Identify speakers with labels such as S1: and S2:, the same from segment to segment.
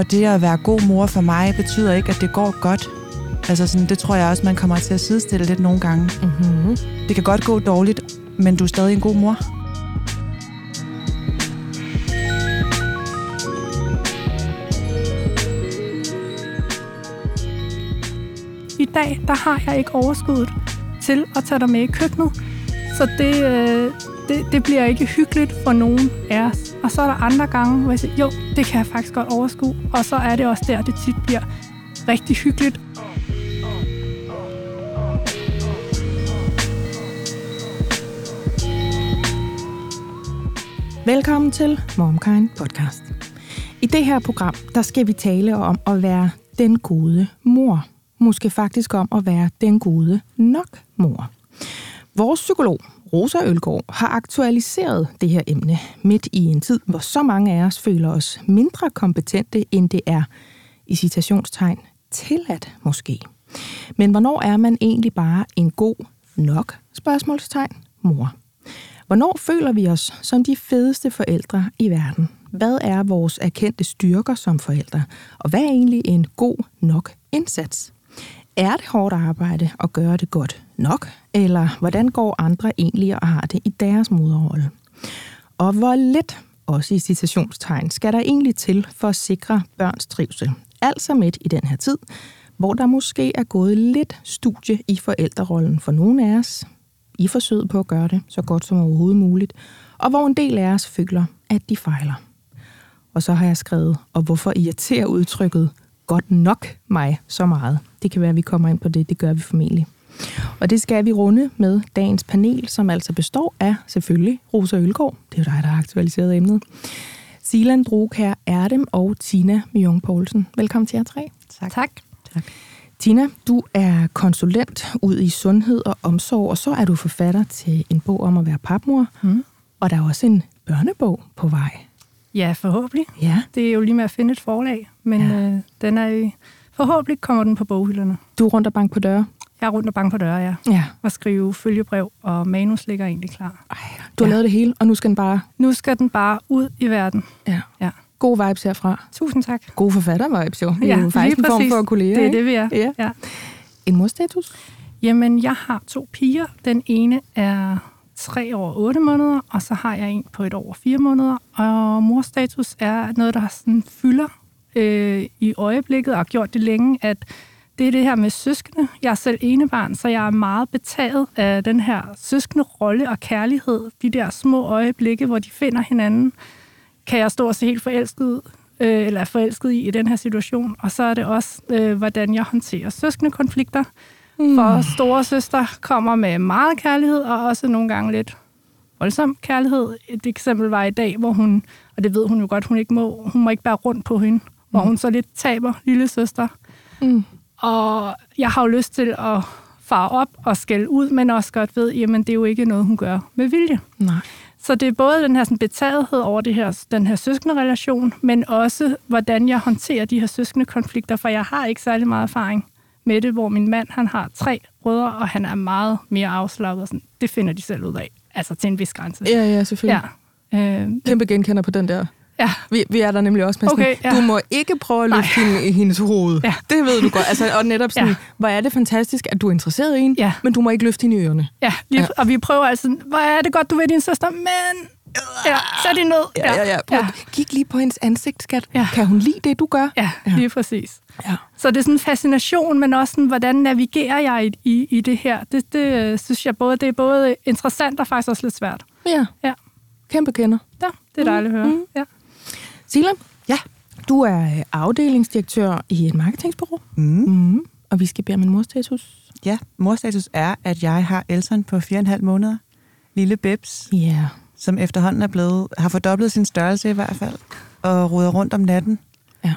S1: Og det at være god mor for mig betyder ikke, at det går godt. Altså sådan, det tror jeg også, man kommer til at sidestille lidt nogle gange.
S2: Mm-hmm.
S1: Det kan godt gå dårligt, men du er stadig en god mor.
S3: I dag, der har jeg ikke overskuddet til at tage dig med i køkkenet. Så det, øh, det, det bliver ikke hyggeligt for nogen af os. Og så er der andre gange, hvor jeg siger, jo, det kan jeg faktisk godt overskue. Og så er det også der, det tit bliver rigtig hyggeligt.
S2: Velkommen til MomKind Podcast. I det her program, der skal vi tale om at være den gode mor. Måske faktisk om at være den gode nok mor. Vores psykolog, Rosa Ølgaard, har aktualiseret det her emne midt i en tid, hvor så mange af os føler os mindre kompetente, end det er i citationstegn tilladt måske. Men hvornår er man egentlig bare en god nok spørgsmålstegn mor? Hvornår føler vi os som de fedeste forældre i verden? Hvad er vores erkendte styrker som forældre? Og hvad er egentlig en god nok indsats? Er det hårdt arbejde at gøre det godt nok? Eller hvordan går andre egentlig og har det i deres moderrolle? Og hvor lidt, også i citationstegn, skal der egentlig til for at sikre børns trivsel? Altså midt i den her tid, hvor der måske er gået lidt studie i forældrerollen for nogle af os, i forsøget på at gøre det så godt som overhovedet muligt, og hvor en del af os føler, at de fejler. Og så har jeg skrevet, og hvorfor irriterer udtrykket godt nok mig så meget? Det kan være, at vi kommer ind på det, det gør vi formentlig. Og det skal vi runde med dagens panel, som altså består af selvfølgelig Rosa Ølgaard, det er jo dig, der har aktualiseret emnet, Silan Drogkær Erdem og Tina Mjong Poulsen. Velkommen til jer tre.
S1: Tak.
S3: Tak.
S2: Tina, du er konsulent ud i sundhed og omsorg, og så er du forfatter til en bog om at være papmor.
S3: Mm.
S2: Og der er også en børnebog på vej.
S3: Ja, forhåbentlig.
S2: Ja.
S3: Det er jo lige med at finde et forlag, men
S2: Ja.
S3: øh, den er i, forhåbentlig kommer den på boghylderne.
S2: Du er rundt og bank på døre.
S3: Jeg er rundt og bange på døre, ja.
S2: Ja.
S3: Og skrive følgebrev, og manus ligger egentlig klar.
S2: Ej, du har
S3: Ja.
S2: lavet det hele, og nu skal den bare...
S3: Nu skal den bare ud i verden.
S2: Ja.
S3: Ja.
S2: Gode vibes herfra.
S3: Tusind tak.
S2: Gode forfatter-vibes jo. Det er
S3: Ja,
S2: jo faktisk en form for kollega,
S3: Det er
S2: ikke?
S3: det, vi er.
S2: Ja.
S3: ja.
S2: En morstatus?
S3: Jamen, jeg har to piger. Den ene er tre år og otte måneder, og så har jeg en på et år og fire måneder. Og morstatus er noget, der sådan fylder øh, i øjeblikket, og har gjort det længe, at det er det her med søskende. Jeg er selv enebarn, så jeg er meget betaget af den her søskende rolle og kærlighed. De der små øjeblikke, hvor de finder hinanden, kan jeg stå og se helt forelsket ud, øh, eller er forelsket i i den her situation. Og så er det også, øh, hvordan jeg håndterer søskende konflikter. Mm. For store søster kommer med meget kærlighed, og også nogle gange lidt voldsom kærlighed. Et eksempel var i dag, hvor hun, og det ved hun jo godt, hun ikke må, hun må ikke bære rundt på hende, hvor hun så lidt taber lille søster.
S2: Mm.
S3: Og jeg har jo lyst til at fare op og skælde ud, men også godt ved, jamen det er jo ikke noget, hun gør med vilje.
S2: Nej.
S3: Så det er både den her sådan, betagethed over det her, den her søskende relation, men også hvordan jeg håndterer de her søskende konflikter, for jeg har ikke særlig meget erfaring med det, hvor min mand han har tre brødre, og han er meget mere afslappet. Sådan, det finder de selv ud af, altså til en vis grænse.
S2: Ja, ja, selvfølgelig.
S3: Ja. Øh,
S2: Kæmpe genkender på den der.
S3: Ja.
S2: Vi, vi er der nemlig også med sådan,
S3: Okay, ja.
S2: du må ikke prøve at løfte hende i hendes hoved.
S3: Ja.
S2: Det ved du godt. Altså, og netop sådan,
S3: Ja.
S2: hvor er det fantastisk, at du er interesseret i hende,
S3: Ja.
S2: men du må ikke løfte hende i ørerne.
S3: Ja, lige,
S2: Ja.
S3: og vi prøver altså, hvor er det godt, du ved din søster, men ja, sæt hende ned.
S2: Ja, ja, ja. Prøv,
S3: ja.
S2: Kig lige på hendes ansigt, skat.
S3: Ja.
S2: Kan hun lide det, du gør?
S3: ja,
S2: Ja.
S3: lige præcis.
S2: Ja.
S3: Så det er sådan en fascination, men også sådan, hvordan navigerer jeg i, i, i det her. Det, det øh, synes jeg både, det er både interessant og faktisk også lidt svært.
S2: ja.
S3: Ja,
S2: Kæmpe kender.
S3: ja det er dejligt at høre.
S2: Mm.
S3: Ja.
S2: Sila,
S1: Ja.
S2: du er øh, afdelingsdirektør i et marketingsbureau,
S1: Mm.
S2: mm. og vi skal bede om en morstatus.
S1: Ja, morstatus er, at jeg har Elson på 4,5 måneder. Lille Bebs,
S2: Ja. Yeah.
S1: som efterhånden er blevet, har fordoblet sin størrelse i hvert fald, og ruder rundt om natten.
S2: Ja.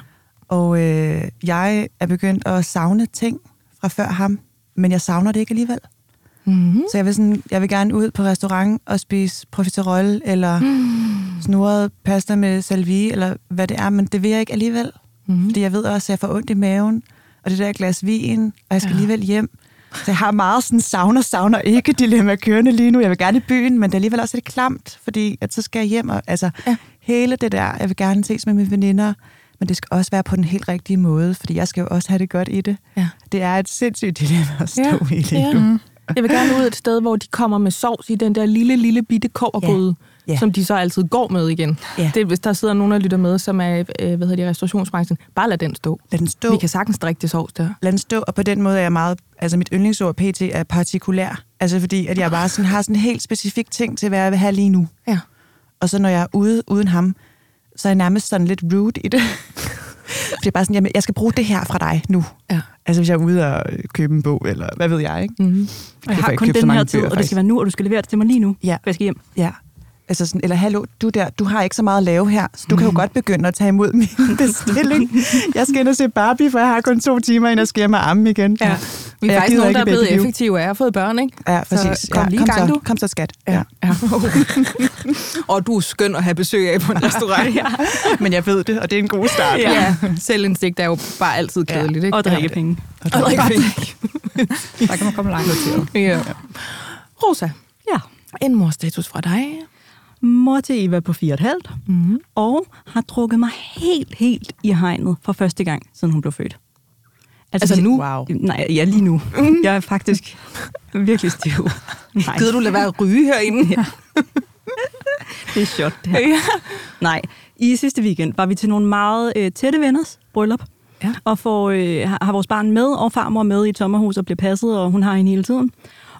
S1: Og øh, jeg er begyndt at savne ting fra før ham, men jeg savner det ikke alligevel.
S2: Mm-hmm.
S1: Så jeg vil, sådan, jeg vil gerne ud på restaurant og spise profiterol, eller mm. snurret pasta med salvie, eller hvad det er, men det vil jeg ikke alligevel.
S2: Mm-hmm.
S1: Fordi jeg ved også, at jeg får ondt i maven, og det der glas vin, og jeg skal
S2: Ja.
S1: alligevel hjem. Så jeg har meget sådan savner, savner ikke dilemma kørende lige nu. Jeg vil gerne i byen, men det er alligevel også lidt klamt, fordi at så skal jeg hjem, og altså
S2: Ja.
S1: hele det der, jeg vil gerne ses med mine veninder, men det skal også være på den helt rigtige måde, fordi jeg skal jo også have det godt i det.
S2: Ja.
S1: Det er et sindssygt dilemma at stå
S2: Ja,
S1: i lige
S2: ja. Jeg vil gerne ud et sted, hvor de kommer med sovs i den der lille, lille bitte kovergryde,
S1: Ja. Ja.
S2: som de så altid går med igen.
S1: Ja.
S2: Det, hvis der sidder nogen, der lytter med, som er øh, hvad hedder det, restaurationsbranchen, bare lad den stå.
S1: Lad den stå.
S2: Vi kan sagtens drikke det sovs der.
S1: lad den stå, og på den måde er jeg meget, altså mit yndlingsord pt. er partikulær. Altså fordi, at jeg bare sådan, har sådan en helt specifik ting til, hvad jeg vil have lige nu.
S2: Ja.
S1: Og så når jeg er ude uden ham, så er jeg nærmest sådan lidt rude i det. det er bare sådan, jamen, jeg skal bruge det her fra dig nu.
S2: Ja.
S1: Altså hvis jeg er ude og købe en bog, eller hvad ved jeg, ikke?
S2: Mm-hmm.
S4: Og jeg
S1: får
S4: har kun den her tid,
S1: bøger,
S4: og det skal være nu, og du skal levere det til mig lige nu,
S1: Ja.
S4: for jeg skal hjem.
S1: Ja. Altså sådan, eller hallo, du der, du har ikke så meget at lave her, så du kan jo godt begynde at tage imod min bestilling. Jeg skal ind og se Barbie, for jeg har kun to timer, inden jeg skal hjem og amme igen.
S2: Ja. Vi er
S1: Jeg
S2: faktisk nogen, der er blevet
S1: liv.
S2: effektive af at fået børn, ikke?
S1: Ja, præcis.
S2: kom
S1: ja,
S2: lige
S1: kom
S2: gang,
S1: så,
S2: du.
S1: Kom så, skat. Ja.
S2: ja. og du er skøn at have besøg af på en restaurant. ja.
S1: Men jeg ved det, og det er en god start.
S2: ja. Selvindsigt er jo bare altid kedeligt, ikke?
S4: Og drikkepenge.
S2: Og drikkepenge.
S4: Der kan man komme langt til.
S2: Ja. Rosa,
S4: Ja.
S2: en morstatus fra dig.
S4: Mor til Eva på 4,5
S2: Mm-hmm.
S4: og har trukket mig helt, helt i hegnet for første gang, siden hun blev født.
S2: Altså nu?
S1: Wow.
S4: Nej, ja, lige nu. Jeg er faktisk virkelig stiv. Nej,
S2: Gider du lade være at ryge herinde?
S4: Ja. det er sjovt, det her.
S2: ja.
S4: Nej, i sidste weekend var vi til nogle meget øh, tætte venners bryllup.
S2: Ja.
S4: Og får, øh, har, vores barn med, og farmor med i et sommerhus og bliver passet, og hun har hende hele tiden.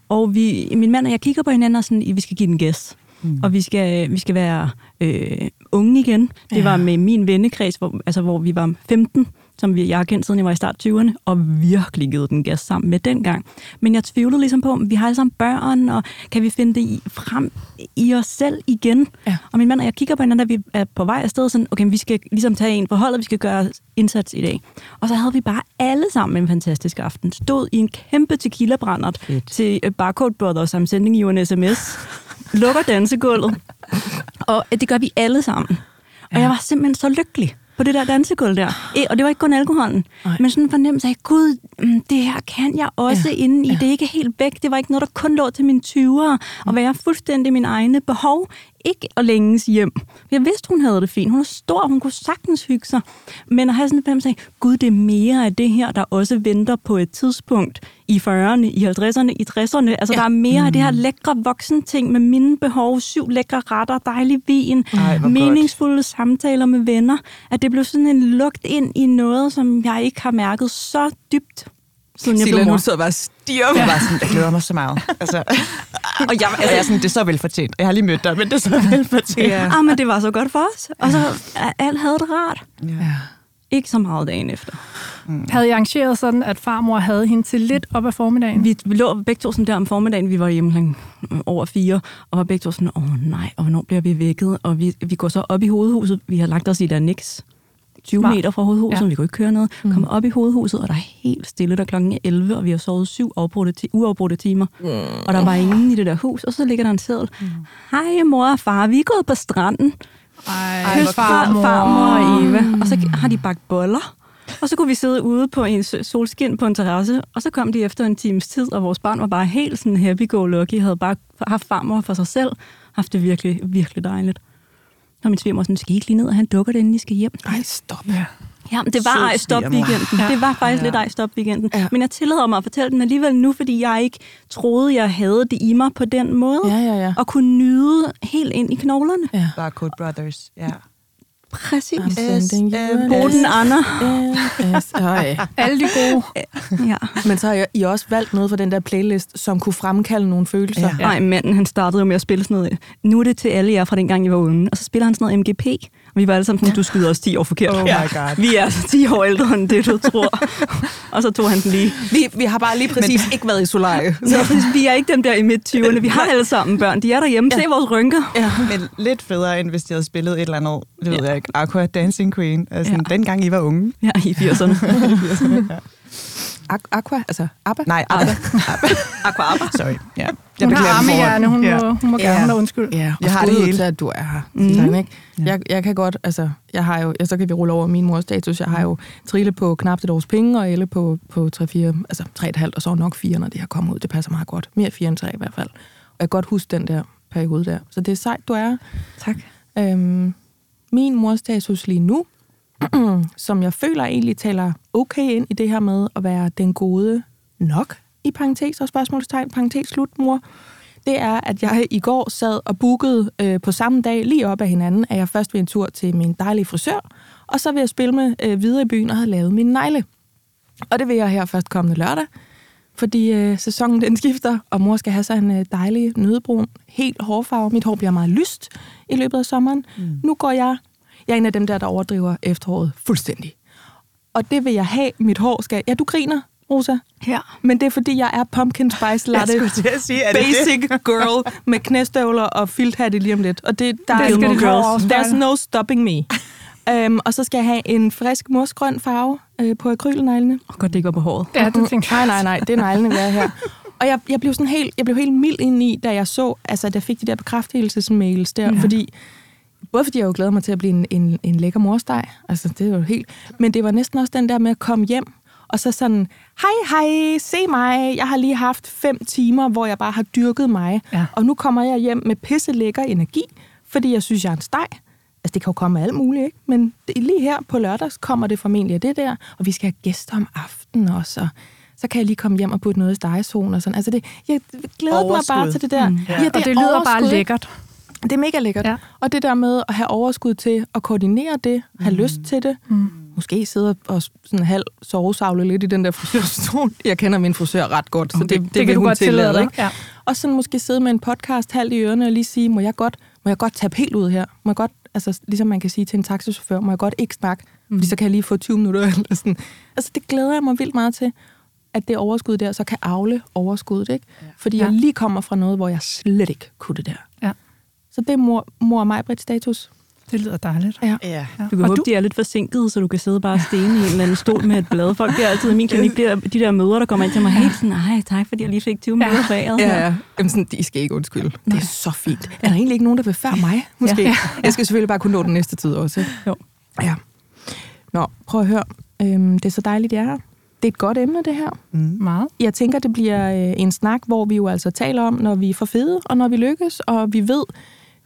S4: Og vi, min mand og jeg kigger på hinanden og sådan, vi skal give den gas. Mm. Og vi skal, vi skal være øh, unge igen. Det
S2: Ja.
S4: var med min vennekreds, hvor, altså, hvor vi var 15, som vi, jeg har kendt siden jeg var i start 20'erne, og virkelig givet den gas sammen med dengang. Men jeg tvivlede ligesom på, om vi har alle sammen børn, og kan vi finde det i, frem i os selv igen?
S2: Ja.
S4: Og min mand og jeg kigger på hinanden, da vi er på vej afsted, sådan, okay, vi skal ligesom tage en forhold, og vi skal gøre indsats i dag. Og så havde vi bare alle sammen en fantastisk aften. Stod i en kæmpe tequila-brændert til øh, Barcode Brothers, I'm sending you an sms. Lukker dansegulvet. Og øh, det gør vi alle sammen. Og jeg var simpelthen så lykkelig på det der dansegulv der. Eh, Og det var ikke kun alkoholen,
S2: Nej.
S4: men sådan en fornemmelse af, gud, mm, det her kan jeg også
S2: Ja.
S4: ja. inde i.
S2: Ja.
S4: Det er ikke helt væk. Det var ikke noget, der kun lå til mine 20'ere. Og være fuldstændig mine egne behov. Ikke at længes hjem. Jeg vidste, hun havde det fint. Hun er stor, hun kunne sagtens hygge sig. Men at have sådan en fornemmelse af, gud, det er mere af det her, der også venter på et tidspunkt i 40'erne, i 50'erne, i 60'erne. Altså,
S2: Ja.
S4: der er mere af det her lækre voksenting med mine behov, syv lækre retter, dejlig vin,
S1: Ej, hvor godt.
S4: meningsfulde samtaler med venner. At det blev sådan en lugt ind i noget, som jeg ikke har mærket så dybt, siden jeg
S2: Silla,
S4: blev mor.
S2: sidder bare stirrer
S1: Jeg, var sådan, jeg glæder mig så meget. Altså,
S4: Og jeg,
S1: og jeg er sådan, det er så velfortjent. Jeg har lige mødt dig, men det er så velfortjent.
S2: Ja.
S4: ah, men det var så godt for os. Og så alt havde det rart.
S2: Ja.
S4: Ikke så meget dagen efter.
S3: Havde I arrangeret sådan, at farmor havde hende til lidt op ad formiddagen?
S4: Vi, vi lå begge to sådan der om formiddagen, vi var hjemme klokken over fire, og var begge to sådan, åh nej, og hvornår bliver vi vækket? Og vi, vi går så op i hovedhuset, vi har lagt os i der niks, 20
S3: Smart.
S4: meter fra hovedhuset,
S3: Ja.
S4: vi kunne ikke køre noget.
S2: Mm.
S4: Kommer op i hovedhuset, og der er helt stille der klokken 11, og vi har sovet syv afbrudte uafbrudte timer. Mm. Og der var ingen i det der hus, og så ligger der en seddel. Hej mor og far, vi er gået på stranden.
S3: Ej,
S4: Kys farmor. farmor og Eva. Og så har de bagt boller. Og så kunne vi sidde ude på en solskin på en terrasse, og så kom de efter en times tid, og vores barn var bare helt sådan happy-go-lucky, havde bare haft farmor for sig selv, haft det virkelig, virkelig dejligt. Og min svigermor sådan, skal I ikke lige ned og have en dukker, inden I skal hjem?
S2: Ej, stop.
S3: Ja.
S4: Ja, men det var ej stop weekenden.
S3: Ja.
S4: Det var faktisk
S1: Ja.
S4: lidt ej stop weekenden.
S2: Ja.
S4: Men jeg tillader mig at fortælle den alligevel nu, fordi jeg ikke troede, jeg havde det i mig på den måde.
S2: Ja, ja, ja.
S4: Og kunne nyde helt ind i knoglerne.
S2: ja.
S1: Barcode Brothers, ja.
S4: Præcis.
S2: I'm sending you an
S4: Boden Anna.
S3: Alle de gode.
S4: Ja.
S2: Men så har I- også valgt noget fra den der playlist, som kunne fremkalde nogle følelser.
S1: Ja.
S4: Nej, manden, han startede jo med at spille sådan noget. Nu er det til alle jer fra dengang, I var unge. Og så spiller han sådan noget MGP. Vi var alle sammen sådan, du skyder os 10 år forkert.
S1: Oh my God.
S4: Vi er altså 10 år ældre end det, du tror. og så tog han den lige.
S2: Vi, vi har bare lige præcis Men... ikke været i solarie.
S4: Så vi er ikke dem der i midt-20'erne. Vi har alle sammen børn. De er derhjemme. Se vores rynker.
S1: Ja, men lidt federe, end hvis de havde spillet et eller andet, det ved
S4: Ja.
S1: jeg ikke, Aqua Dancing Queen. Altså, ja.
S4: Ja.
S1: dengang I var unge.
S4: Ja, i 80'erne.
S2: Aqu- Aqua, altså ABBA.
S1: Nej, Abba.
S4: Aqua Abba.
S1: Sorry. Ja.
S3: Hun har armehjerne, hun, må, hun må
S1: Ja.
S3: gerne have undskyld.
S2: Ja, og
S1: Jeg har det hele.
S2: til, at du er her. Mm. Ikke?
S1: Ja.
S2: Jeg, jeg kan godt, altså, jeg har jo, ja, så kan vi rulle over min mors status. Jeg har jo Trille på knap et års penge, og Elle på, på 3-4, altså 3,5, og så nok 4, når det her kommer ud. Det passer meget godt. Mere 4 end 3 i hvert fald. Og jeg kan godt huske den der periode der. Så det er sejt, du er.
S4: Tak.
S2: Øhm, min mors status lige nu som jeg føler egentlig taler okay ind i det her med at være den gode nok, i parentes og spørgsmålstegn, parentes slut, mor, det er, at jeg i går sad og bookede øh, på samme dag, lige op af hinanden, at jeg først ved en tur til min dejlige frisør, og så vil jeg spille med øh, videre i byen og have lavet min negle. Og det vil jeg her først kommende lørdag, fordi øh, sæsonen den skifter, og mor skal have sig en øh, dejlig nødebrun, helt hårfarve. Mit hår bliver meget lyst i løbet af sommeren. Mm. Nu går jeg, jeg er en af dem der, der overdriver efteråret fuldstændig. Og det vil jeg have, mit hår skal... Ja, du griner, Rosa.
S4: Ja.
S2: Men det er, fordi jeg er pumpkin spice latte
S1: Jeg skulle til at sige, er det
S2: basic girl med knæstøvler og filthatte lige om lidt. Og det, der
S3: Det
S2: er
S3: være.
S2: There's no stopping me. Um, og så skal jeg have en frisk mosgrøn farve øh, på akrylneglene.
S4: Og godt, det ikke var på håret.
S3: Ja, det tænkte
S2: Nej, nej, nej, det er neglene, vi er her. Og jeg, jeg, blev sådan helt, jeg blev helt mild ind i, da jeg så, altså, da jeg fik de der bekræftelsesmails der, ja. fordi både fordi jeg jo glæder mig til at blive en, en, en lækker morsteg, altså det er jo helt, men det var næsten også den der med at komme hjem, og så sådan, hej, hej, se mig, jeg har lige haft fem timer, hvor jeg bare har dyrket mig,
S3: Ja.
S2: og nu kommer jeg hjem med pisse lækker energi, fordi jeg synes, jeg er en steg. Altså, det kan jo komme af alt muligt, ikke? Men det, lige her på lørdags kommer det formentlig af det der, og vi skal have gæster om aftenen også, og så kan jeg lige komme hjem og putte noget i stegezonen og sådan. Altså, det, jeg glæder mig bare til det der. Mm.
S3: Ja, og det lyder bare
S2: overskud, ikke?
S3: lækkert.
S2: Det er mega lækkert. Ja. Og det der med at have overskud til at koordinere det, have mm. lyst til det, mm. måske sidde og sådan halv sovesavle lidt i den der frisørstol. Jeg kender min frisør ret godt, så det, det, det,
S3: det
S2: vil hun
S3: godt tillade dig.
S2: ikke?
S3: Ja.
S2: Og sådan måske sidde med en podcast halvt i ørerne og lige sige, må jeg godt, må jeg godt tabe helt ud her? Må jeg godt, altså ligesom man kan sige til en taxichauffør, må jeg godt ikke snakke, mm. fordi så kan jeg lige få 20 minutter eller sådan. Altså det glæder jeg mig vildt meget til, at det overskud der så kan afle overskuddet, ikke? Ja. Fordi jeg
S3: Ja.
S2: lige kommer fra noget, hvor jeg slet ikke kunne det der.
S3: Ja.
S2: Så det er mor, mor og mig, Britt, status.
S3: Det lyder dejligt.
S2: Ja.
S1: Ja.
S3: Ja.
S4: Du kan
S3: Og
S4: håbe, de er lidt forsinket, så du kan sidde bare og stene i en eller anden stol med et blad. Folk bliver altid i min klinik, bliver de der møder, der kommer ind til mig helt sådan, nej, tak, fordi jeg lige fik 20 minutter foræret.
S2: Ja, ja. Jamen sådan, de skal ikke undskylde. Det er så fint. Er der egentlig ikke nogen, der vil før mig, måske? Ja. Jeg skal selvfølgelig bare kunne nå den næste tid også.
S4: Jo.
S2: Ja. Nå, prøv at høre. Øhm, det er så dejligt, jeg er her. Det er et godt emne, det her.
S3: Meget.
S2: Jeg tænker, det bliver øh, en snak, hvor vi jo altså taler om, når vi er for fede, og når vi lykkes, og vi ved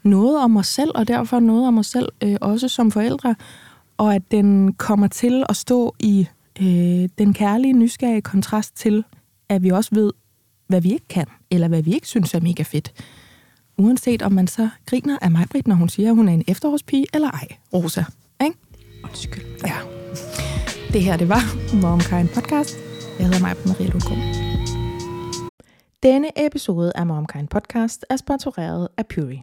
S2: noget om os selv, og derfor noget om os selv, øh, også som forældre, og at den kommer til at stå i øh, den kærlige, nysgerrige kontrast til, at vi også ved, hvad vi ikke kan, eller hvad vi ikke synes er mega fedt. Uanset om man så griner af mig, Britt, når hun siger, at hun er en efterårspige, eller ej, Rosa. Ikke?
S4: Undskyld.
S2: Ja. Det her, det var MomKind Podcast. Jeg hedder Maja Maria Lundgaard. Denne episode af MomKind Podcast er sponsoreret af Puri.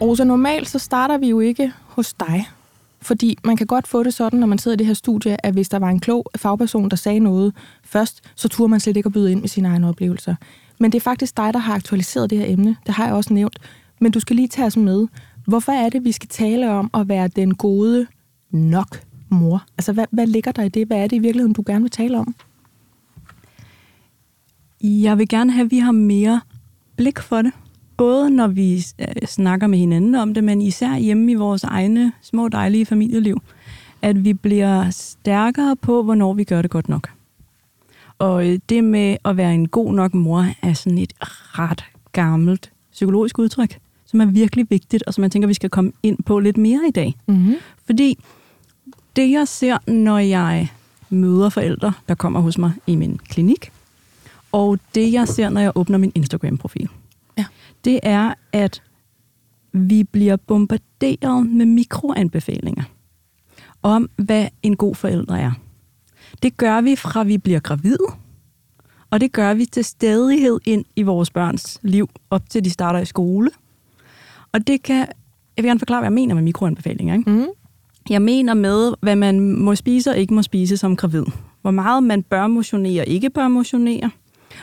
S2: Rosa, normalt så starter vi jo ikke hos dig. Fordi man kan godt få det sådan, når man sidder i det her studie, at hvis der var en klog fagperson, der sagde noget først, så turde man slet ikke at byde ind med sine egne oplevelser. Men det er faktisk dig, der har aktualiseret det her emne. Det har jeg også nævnt. Men du skal lige tage os med. Hvorfor er det, vi skal tale om at være den gode nok mor? Altså, hvad, hvad ligger der i det? Hvad er det i virkeligheden, du gerne vil tale om?
S4: Jeg vil gerne have, at vi har mere blik for det. Både når vi øh, snakker med hinanden om det, men især hjemme i vores egne små dejlige familieliv. At vi bliver stærkere på, hvornår vi gør det godt nok. Og øh, det med at være en god nok mor er sådan et ret gammelt psykologisk udtryk, som er virkelig vigtigt, og som jeg tænker, vi skal komme ind på lidt mere i dag.
S2: Mm-hmm.
S4: Fordi det, jeg ser, når jeg møder forældre, der kommer hos mig i min klinik, og det, jeg ser, når jeg åbner min Instagram-profil,
S2: Ja.
S4: det er, at vi bliver bombarderet med mikroanbefalinger om, hvad en god forælder er. Det gør vi fra vi bliver gravid, og det gør vi til stadighed ind i vores børns liv, op til de starter i skole. Og det kan, jeg vil gerne forklare, hvad jeg mener med mikroanbefalinger. Ikke?
S2: Mm.
S4: Jeg mener med, hvad man må spise og ikke må spise som gravid. Hvor meget man bør motionere og ikke bør motionere.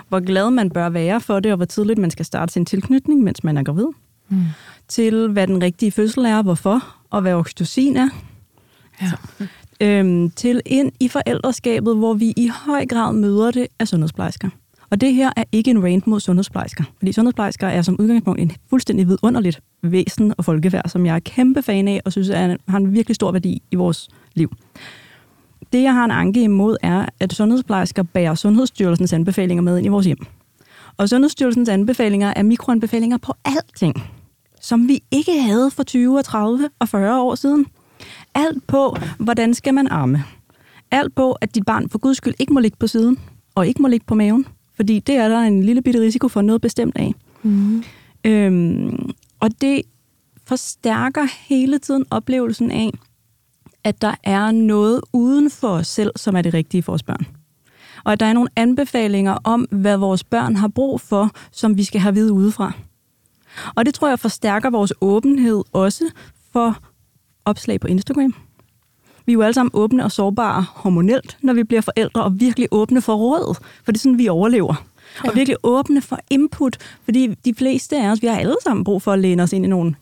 S4: Hvor glad man bør være for det, og hvor tidligt man skal starte sin tilknytning, mens man er gravid.
S2: Mm.
S4: Til hvad den rigtige fødsel er, hvorfor, og hvad oxytocin er.
S2: Ja.
S4: Øhm, til ind i forældreskabet, hvor vi i høj grad møder det af sundhedsplejersker. Og det her er ikke en rant mod sundhedsplejersker, fordi sundhedsplejersker er som udgangspunkt en fuldstændig vidunderligt væsen og folkeværd, som jeg er kæmpe fan af, og synes er, har en virkelig stor værdi i vores liv. Det, jeg har en anke imod, er, at sundhedsplejersker bærer Sundhedsstyrelsens anbefalinger med ind i vores hjem. Og Sundhedsstyrelsens anbefalinger er mikroanbefalinger på alting, som vi ikke havde for 20, og 30 og 40 år siden. Alt på, hvordan skal man arme. Alt på, at dit barn for guds skyld ikke må ligge på siden, og ikke må ligge på maven. Fordi det er der en lille bitte risiko for noget bestemt af.
S2: Mm.
S4: Øhm, og det forstærker hele tiden oplevelsen af, at der er noget uden for os selv, som er det rigtige for vores børn. Og at der er nogle anbefalinger om, hvad vores børn har brug for, som vi skal have vide udefra. Og det tror jeg forstærker vores åbenhed også for opslag på Instagram. Vi er jo alle sammen åbne og sårbare hormonelt, når vi bliver forældre, og virkelig åbne for råd, for det er sådan, vi overlever. Ja. Og virkelig åbne for input, fordi de fleste af os, vi har alle sammen brug for at læne os ind i nogle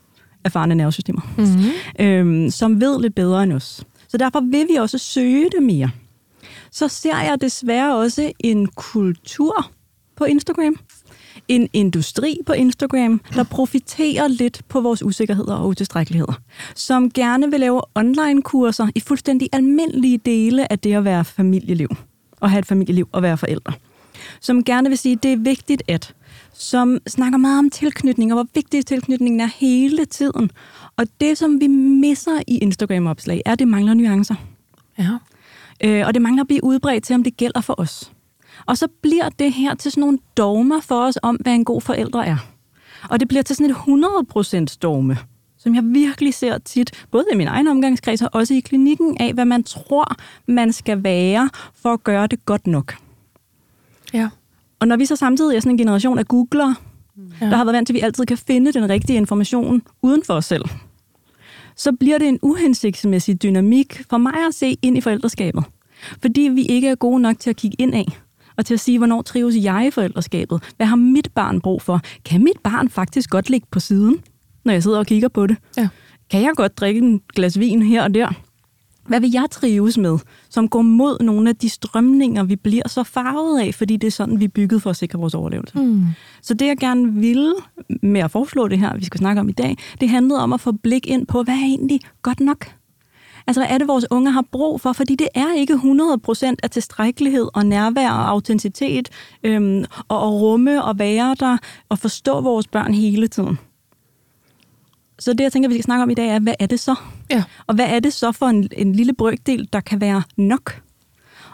S4: erfarne nervesystemer,
S2: Mm.
S4: øhm, som ved lidt bedre end os. Så derfor vil vi også søge det mere. Så ser jeg desværre også en kultur på Instagram, en industri på Instagram, der profiterer lidt på vores usikkerheder og utilstrækkeligheder, som gerne vil lave online-kurser i fuldstændig almindelige dele af det at være familieliv, og have et familieliv og være forældre. Som gerne vil sige, at det er vigtigt at, som snakker meget om tilknytning, og hvor vigtig tilknytningen er hele tiden. Og det, som vi misser i Instagram-opslag, er, at det mangler nuancer.
S2: Ja.
S4: Øh, og det mangler at blive udbredt til, om det gælder for os. Og så bliver det her til sådan nogle dogmer for os om, hvad en god forældre er. Og det bliver til sådan et 100% dogme, som jeg virkelig ser tit, både i min egen omgangskreds og også i klinikken, af hvad man tror, man skal være for at gøre det godt nok.
S2: Ja.
S4: Og når vi så samtidig er sådan en generation af googlere,
S2: Ja.
S4: der har været vant til, at vi altid kan finde den rigtige information uden for os selv, så bliver det en uhensigtsmæssig dynamik for mig at se ind i forældreskabet. Fordi vi ikke er gode nok til at kigge ind af og til at sige, hvornår trives jeg i forældreskabet? Hvad har mit barn brug for? Kan mit barn faktisk godt ligge på siden, når jeg sidder og kigger på det?
S2: Ja.
S4: Kan jeg godt drikke en glas vin her og der? Hvad vil jeg trives med, som går mod nogle af de strømninger, vi bliver så farvet af, fordi det er sådan, vi er bygget for at sikre vores overlevelse?
S2: Mm.
S4: Så det, jeg gerne ville med at foreslå det her, vi skal snakke om i dag, det handlede om at få blik ind på, hvad er egentlig godt nok? Altså, hvad er det, vores unge har brug for? Fordi det er ikke 100% af tilstrækkelighed og nærvær og autenticitet øhm, og at rumme og være der og forstå vores børn hele tiden. Så det, jeg tænker, vi skal snakke om i dag, er, hvad er det så?
S2: Ja.
S4: Og hvad er det så for en, en lille brøkdel, der kan være nok?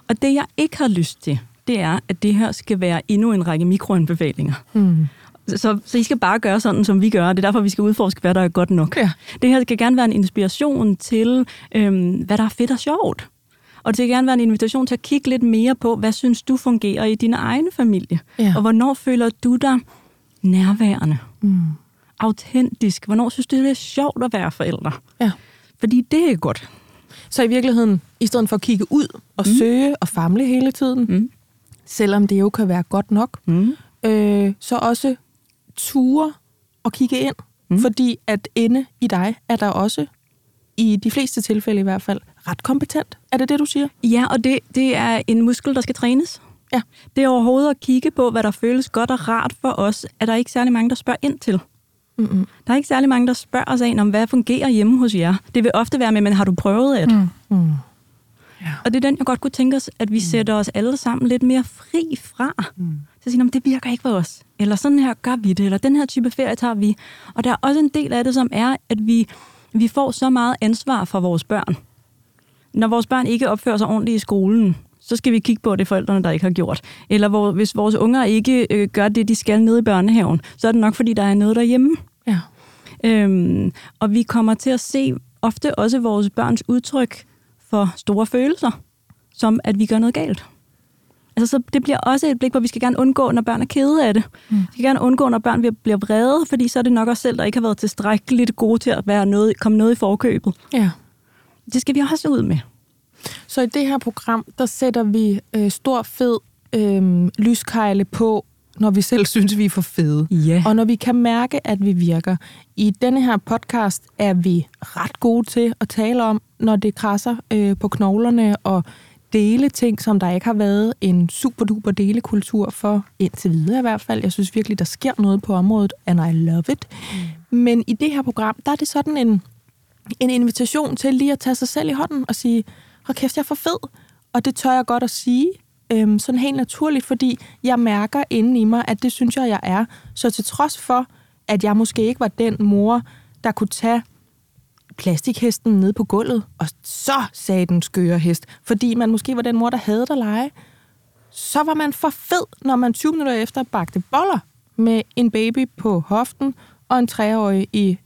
S4: Og det, jeg ikke har lyst til, det er, at det her skal være endnu en række mikroanbefalinger.
S2: Mm.
S4: Så, så I skal bare gøre sådan, som vi gør. Det er derfor, vi skal udforske, hvad der er godt nok.
S2: Ja.
S4: Det her skal gerne være en inspiration til, øhm, hvad der er fedt og sjovt. Og det skal gerne være en invitation til at kigge lidt mere på, hvad synes du fungerer i din egen familie?
S2: Ja.
S4: Og hvornår føler du dig nærværende,
S2: Mm.
S4: Autentisk? Hvornår synes du, det er sjovt at være forældre?
S2: Ja.
S4: Fordi det er godt.
S2: Så i virkeligheden, i stedet for at kigge ud og mm. søge og famle hele tiden,
S4: Mm.
S2: selvom det jo kan være godt nok,
S4: Mm.
S2: øh, så også ture og kigge ind.
S4: Mm.
S2: Fordi at inde i dig er der også, i de fleste tilfælde i hvert fald, ret kompetent. Er det det, du siger?
S4: Ja, og det, det er en muskel, der skal trænes.
S2: Ja.
S4: Det er overhovedet at kigge på, hvad der føles godt og rart for os, er der ikke særlig mange, der spørger ind til.
S2: Mm-mm.
S4: Der er ikke særlig mange, der spørger os af, om hvad fungerer hjemme hos jer. Det vil ofte være med, men har du prøvet at? Mm.
S2: Mm.
S4: Og det er den, jeg godt kunne tænke os, at vi sætter os alle sammen lidt mere fri fra. Mm. Så sige, "Nå, men det virker ikke for os. Eller sådan her gør vi det, eller den her type ferie tager vi. Og der er også en del af det, som er, at vi, vi får så meget ansvar for vores børn. Når vores børn ikke opfører sig ordentligt i skolen, så skal vi kigge på, at det er forældrene, der ikke har gjort. Eller hvor, hvis vores unger ikke øh, gør det, de skal nede i børnehaven, så er det nok, fordi der er noget derhjemme.
S2: Ja.
S4: Øhm, og vi kommer til at se ofte også vores børns udtryk for store følelser, som at vi gør noget galt. Altså, så det bliver også et blik, hvor vi skal gerne undgå, når børn er kede af det. Mm. Vi skal gerne undgå, når børn bliver vrede, fordi så er det nok os selv, der ikke har været tilstrækkeligt gode til at være noget, komme noget i forkøbet.
S2: Ja.
S4: Det skal vi også ud med.
S2: Så i det her program, der sætter vi øh, stor fed øh, lyskejle på, når vi selv synes, vi er for fede.
S4: Ja.
S2: Og når vi kan mærke, at vi virker. I denne her podcast er vi ret gode til at tale om, når det krasser øh, på knoglerne, og dele ting, som der ikke har været en super duper delekultur for, indtil videre i hvert fald. Jeg synes virkelig, der sker noget på området, and I love it. Mm. Men i det her program, der er det sådan en, en invitation til lige at tage sig selv i hånden og sige, hold kæft, jeg er for fed. Og det tør jeg godt at sige, øhm, sådan helt naturligt, fordi jeg mærker inde i mig, at det synes jeg, jeg er. Så til trods for, at jeg måske ikke var den mor, der kunne tage plastikhesten ned på gulvet, og så sagde den skøre hest, fordi man måske var den mor, der havde at lege, så var man for fed, når man 20 minutter efter bagte boller med en baby på hoften og en treårig i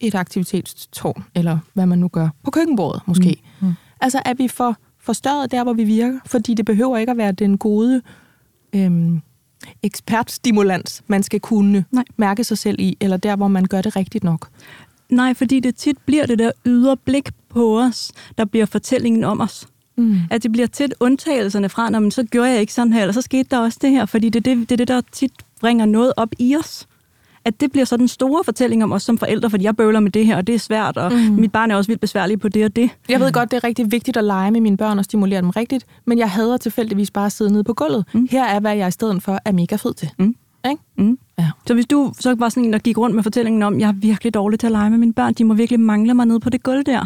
S2: et aktivitetstårn, eller hvad man nu gør, på køkkenbordet måske. Mm. Mm. Altså er vi for forstørret der, hvor vi virker, fordi det behøver ikke at være den gode øhm, ekspertstimulans, man skal kunne Nej. mærke sig selv i, eller der, hvor man gør det rigtigt nok.
S4: Nej, fordi det tit bliver det der ydre blik på os, der bliver fortællingen om os. Mm. At det bliver tit undtagelserne fra, når man så gjorde jeg ikke sådan her, eller så skete der også det her, fordi det er det, det, det, der tit bringer noget op i os. At det bliver så den store fortælling om os som forældre, fordi jeg bøvler med det her, og det er svært, og mm. mit barn er også vildt besværlig på det og det.
S2: Jeg ved godt, det er rigtig vigtigt at lege med mine børn og stimulere dem rigtigt, men jeg hader tilfældigvis bare at sidde nede på gulvet. Mm. Her er, hvad jeg i stedet for er mega fed til. Mm. Ikke?
S4: Mm. Ja. Så hvis du så var sådan en, der gik rundt med fortællingen om, jeg er virkelig dårlig til at lege med mine børn, de må virkelig mangle mig nede på det gulv der.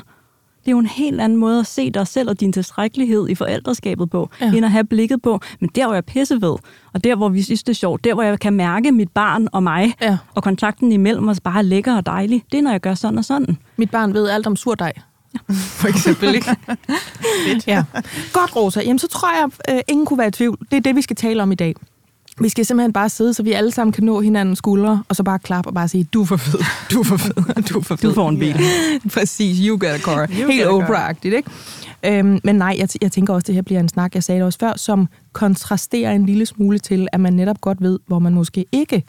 S4: Det er jo en helt anden måde at se dig selv og din tilstrækkelighed i forældreskabet på, ja. end at have blikket på, men der hvor jeg pisse ved, og der hvor vi synes det er sjovt, der hvor jeg kan mærke mit barn og mig, ja. og kontakten imellem os bare er lækker og dejlig, det er når jeg gør sådan og sådan.
S2: Mit barn ved alt om surdej. Ja. For eksempel, ikke? ja. Godt, Rosa. Jamen, så tror jeg, øh, ingen kunne være i tvivl. Det er det, vi skal tale om i dag. Vi skal simpelthen bare sidde, så vi alle sammen kan nå hinandens skuldre, og så bare klappe og bare sige, du er for fed, du er for fed, du er for fed.
S4: Du får en bil.
S2: Yeah. Præcis, you get a car. You Helt Oprah-agtigt, ikke? Øhm, men nej, jeg, jeg tænker også, at det her bliver en snak, jeg sagde det også før, som kontrasterer en lille smule til, at man netop godt ved, hvor man måske ikke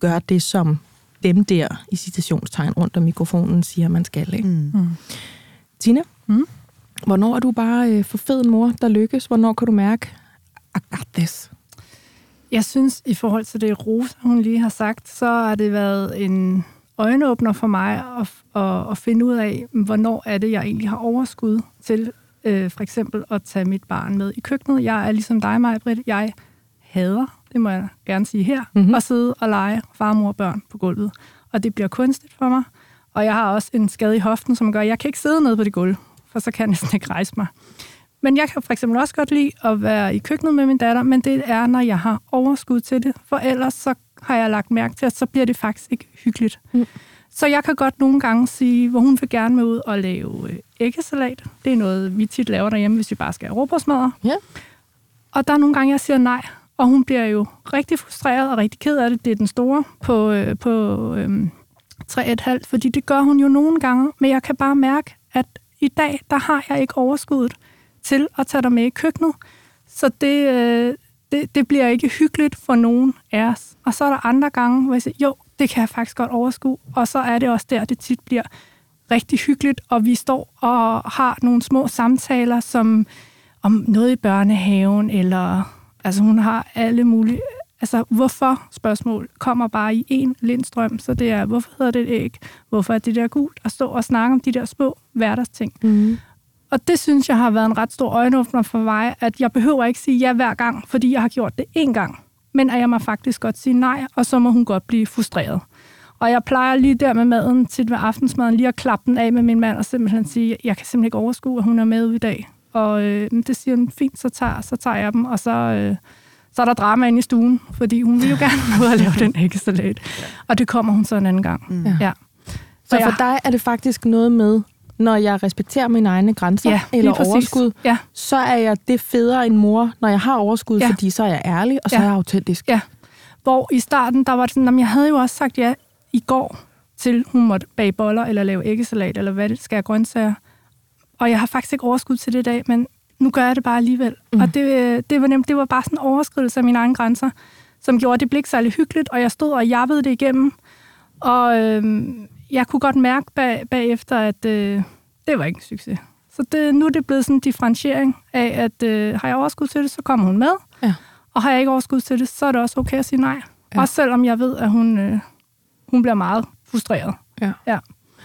S2: gør det, som dem der i citationstegn rundt om mikrofonen siger, man skal. Ikke? Mm. Mm. Tina, mm? hvornår er du bare øh, for fed en mor, der lykkes? Hvornår kan du mærke, I got this?
S3: Jeg synes, i forhold til det, Rosa hun lige har sagt, så har det været en øjenåbner for mig at, at, at finde ud af, hvornår er det, jeg egentlig har overskud til øh, for eksempel at tage mit barn med i køkkenet. Jeg er ligesom dig, Maja Britt. Jeg hader, det må jeg gerne sige her, mm-hmm. at sidde og lege far, mor og børn på gulvet. Og det bliver kunstigt for mig. Og jeg har også en skade i hoften, som gør, at jeg kan ikke sidde nede på det gulv, for så kan jeg næsten ikke rejse mig. Men jeg kan for eksempel også godt lide at være i køkkenet med min datter, men det er, når jeg har overskud til det. For ellers så har jeg lagt mærke til, at så bliver det faktisk ikke hyggeligt. Mm. Så jeg kan godt nogle gange sige, hvor hun vil gerne med ud og lave øh, æggesalat. Det er noget, vi tit laver derhjemme, hvis vi bare skal have råbrødsmadder.
S2: Ja.
S3: Og der er nogle gange, jeg siger nej, og hun bliver jo rigtig frustreret og rigtig ked af det. Det er den store på, øh, på øh, 3,5, fordi det gør hun jo nogle gange, men jeg kan bare mærke, at i dag, der har jeg ikke overskuddet til at tage dig med i køkkenet. Så det, øh, det, det bliver ikke hyggeligt for nogen af os. Og så er der andre gange, hvor jeg siger, jo, det kan jeg faktisk godt overskue. Og så er det også der, det tit bliver rigtig hyggeligt, og vi står og har nogle små samtaler, som om noget i børnehaven, eller altså hun har alle mulige, altså hvorfor spørgsmål kommer bare i en lindstrøm, så det er, hvorfor hedder det et æg, hvorfor er det der gult, og stå og snakke om de der små hverdagsting. Mm. Og det synes jeg har været en ret stor øjenåbner for mig, at jeg behøver ikke sige ja hver gang, fordi jeg har gjort det én gang. Men at jeg må faktisk godt sige nej, og så må hun godt blive frustreret. Og jeg plejer lige der med maden til med aftensmaden lige at klappe den af med min mand og simpelthen sige, jeg kan simpelthen ikke overskue, at hun er med i dag. Og øh, det siger hun, fint, så tager, så tager jeg dem, og så, øh, så er der drama inde i stuen, fordi hun vil jo gerne ud og lave den æggesalat. Og det kommer hun så en anden gang. Mm. Ja.
S2: Så, så for dig er det faktisk noget med, når jeg respekterer mine egne grænser
S3: ja,
S2: eller overskud,
S3: ja.
S2: så er jeg det federe end mor, når jeg har overskud, ja. fordi så er jeg ærlig, og så ja. er jeg autentisk.
S3: Ja. Hvor i starten, der var det sådan, at jeg havde jo også sagt ja i går til, hun måtte bage boller, eller lave æggesalat, eller hvad det skal jeg grøntsager. Og jeg har faktisk ikke overskud til det i dag, men nu gør jeg det bare alligevel. Mm. Og det, det, var nemt, det var bare sådan en overskridelse af mine egne grænser, som gjorde, det blev ikke særlig hyggeligt, og jeg stod og jappede det igennem. Og øh, jeg kunne godt mærke bag, bagefter, at øh, det var ikke en succes. Så det, nu er det blevet sådan en differentiering af, at øh, har jeg overskud til det, så kommer hun med.
S2: Ja.
S3: Og har jeg ikke overskud til det, så er det også okay at sige nej. Ja. Også selvom jeg ved, at hun, øh, hun bliver meget frustreret.
S2: Ja.
S3: Ja.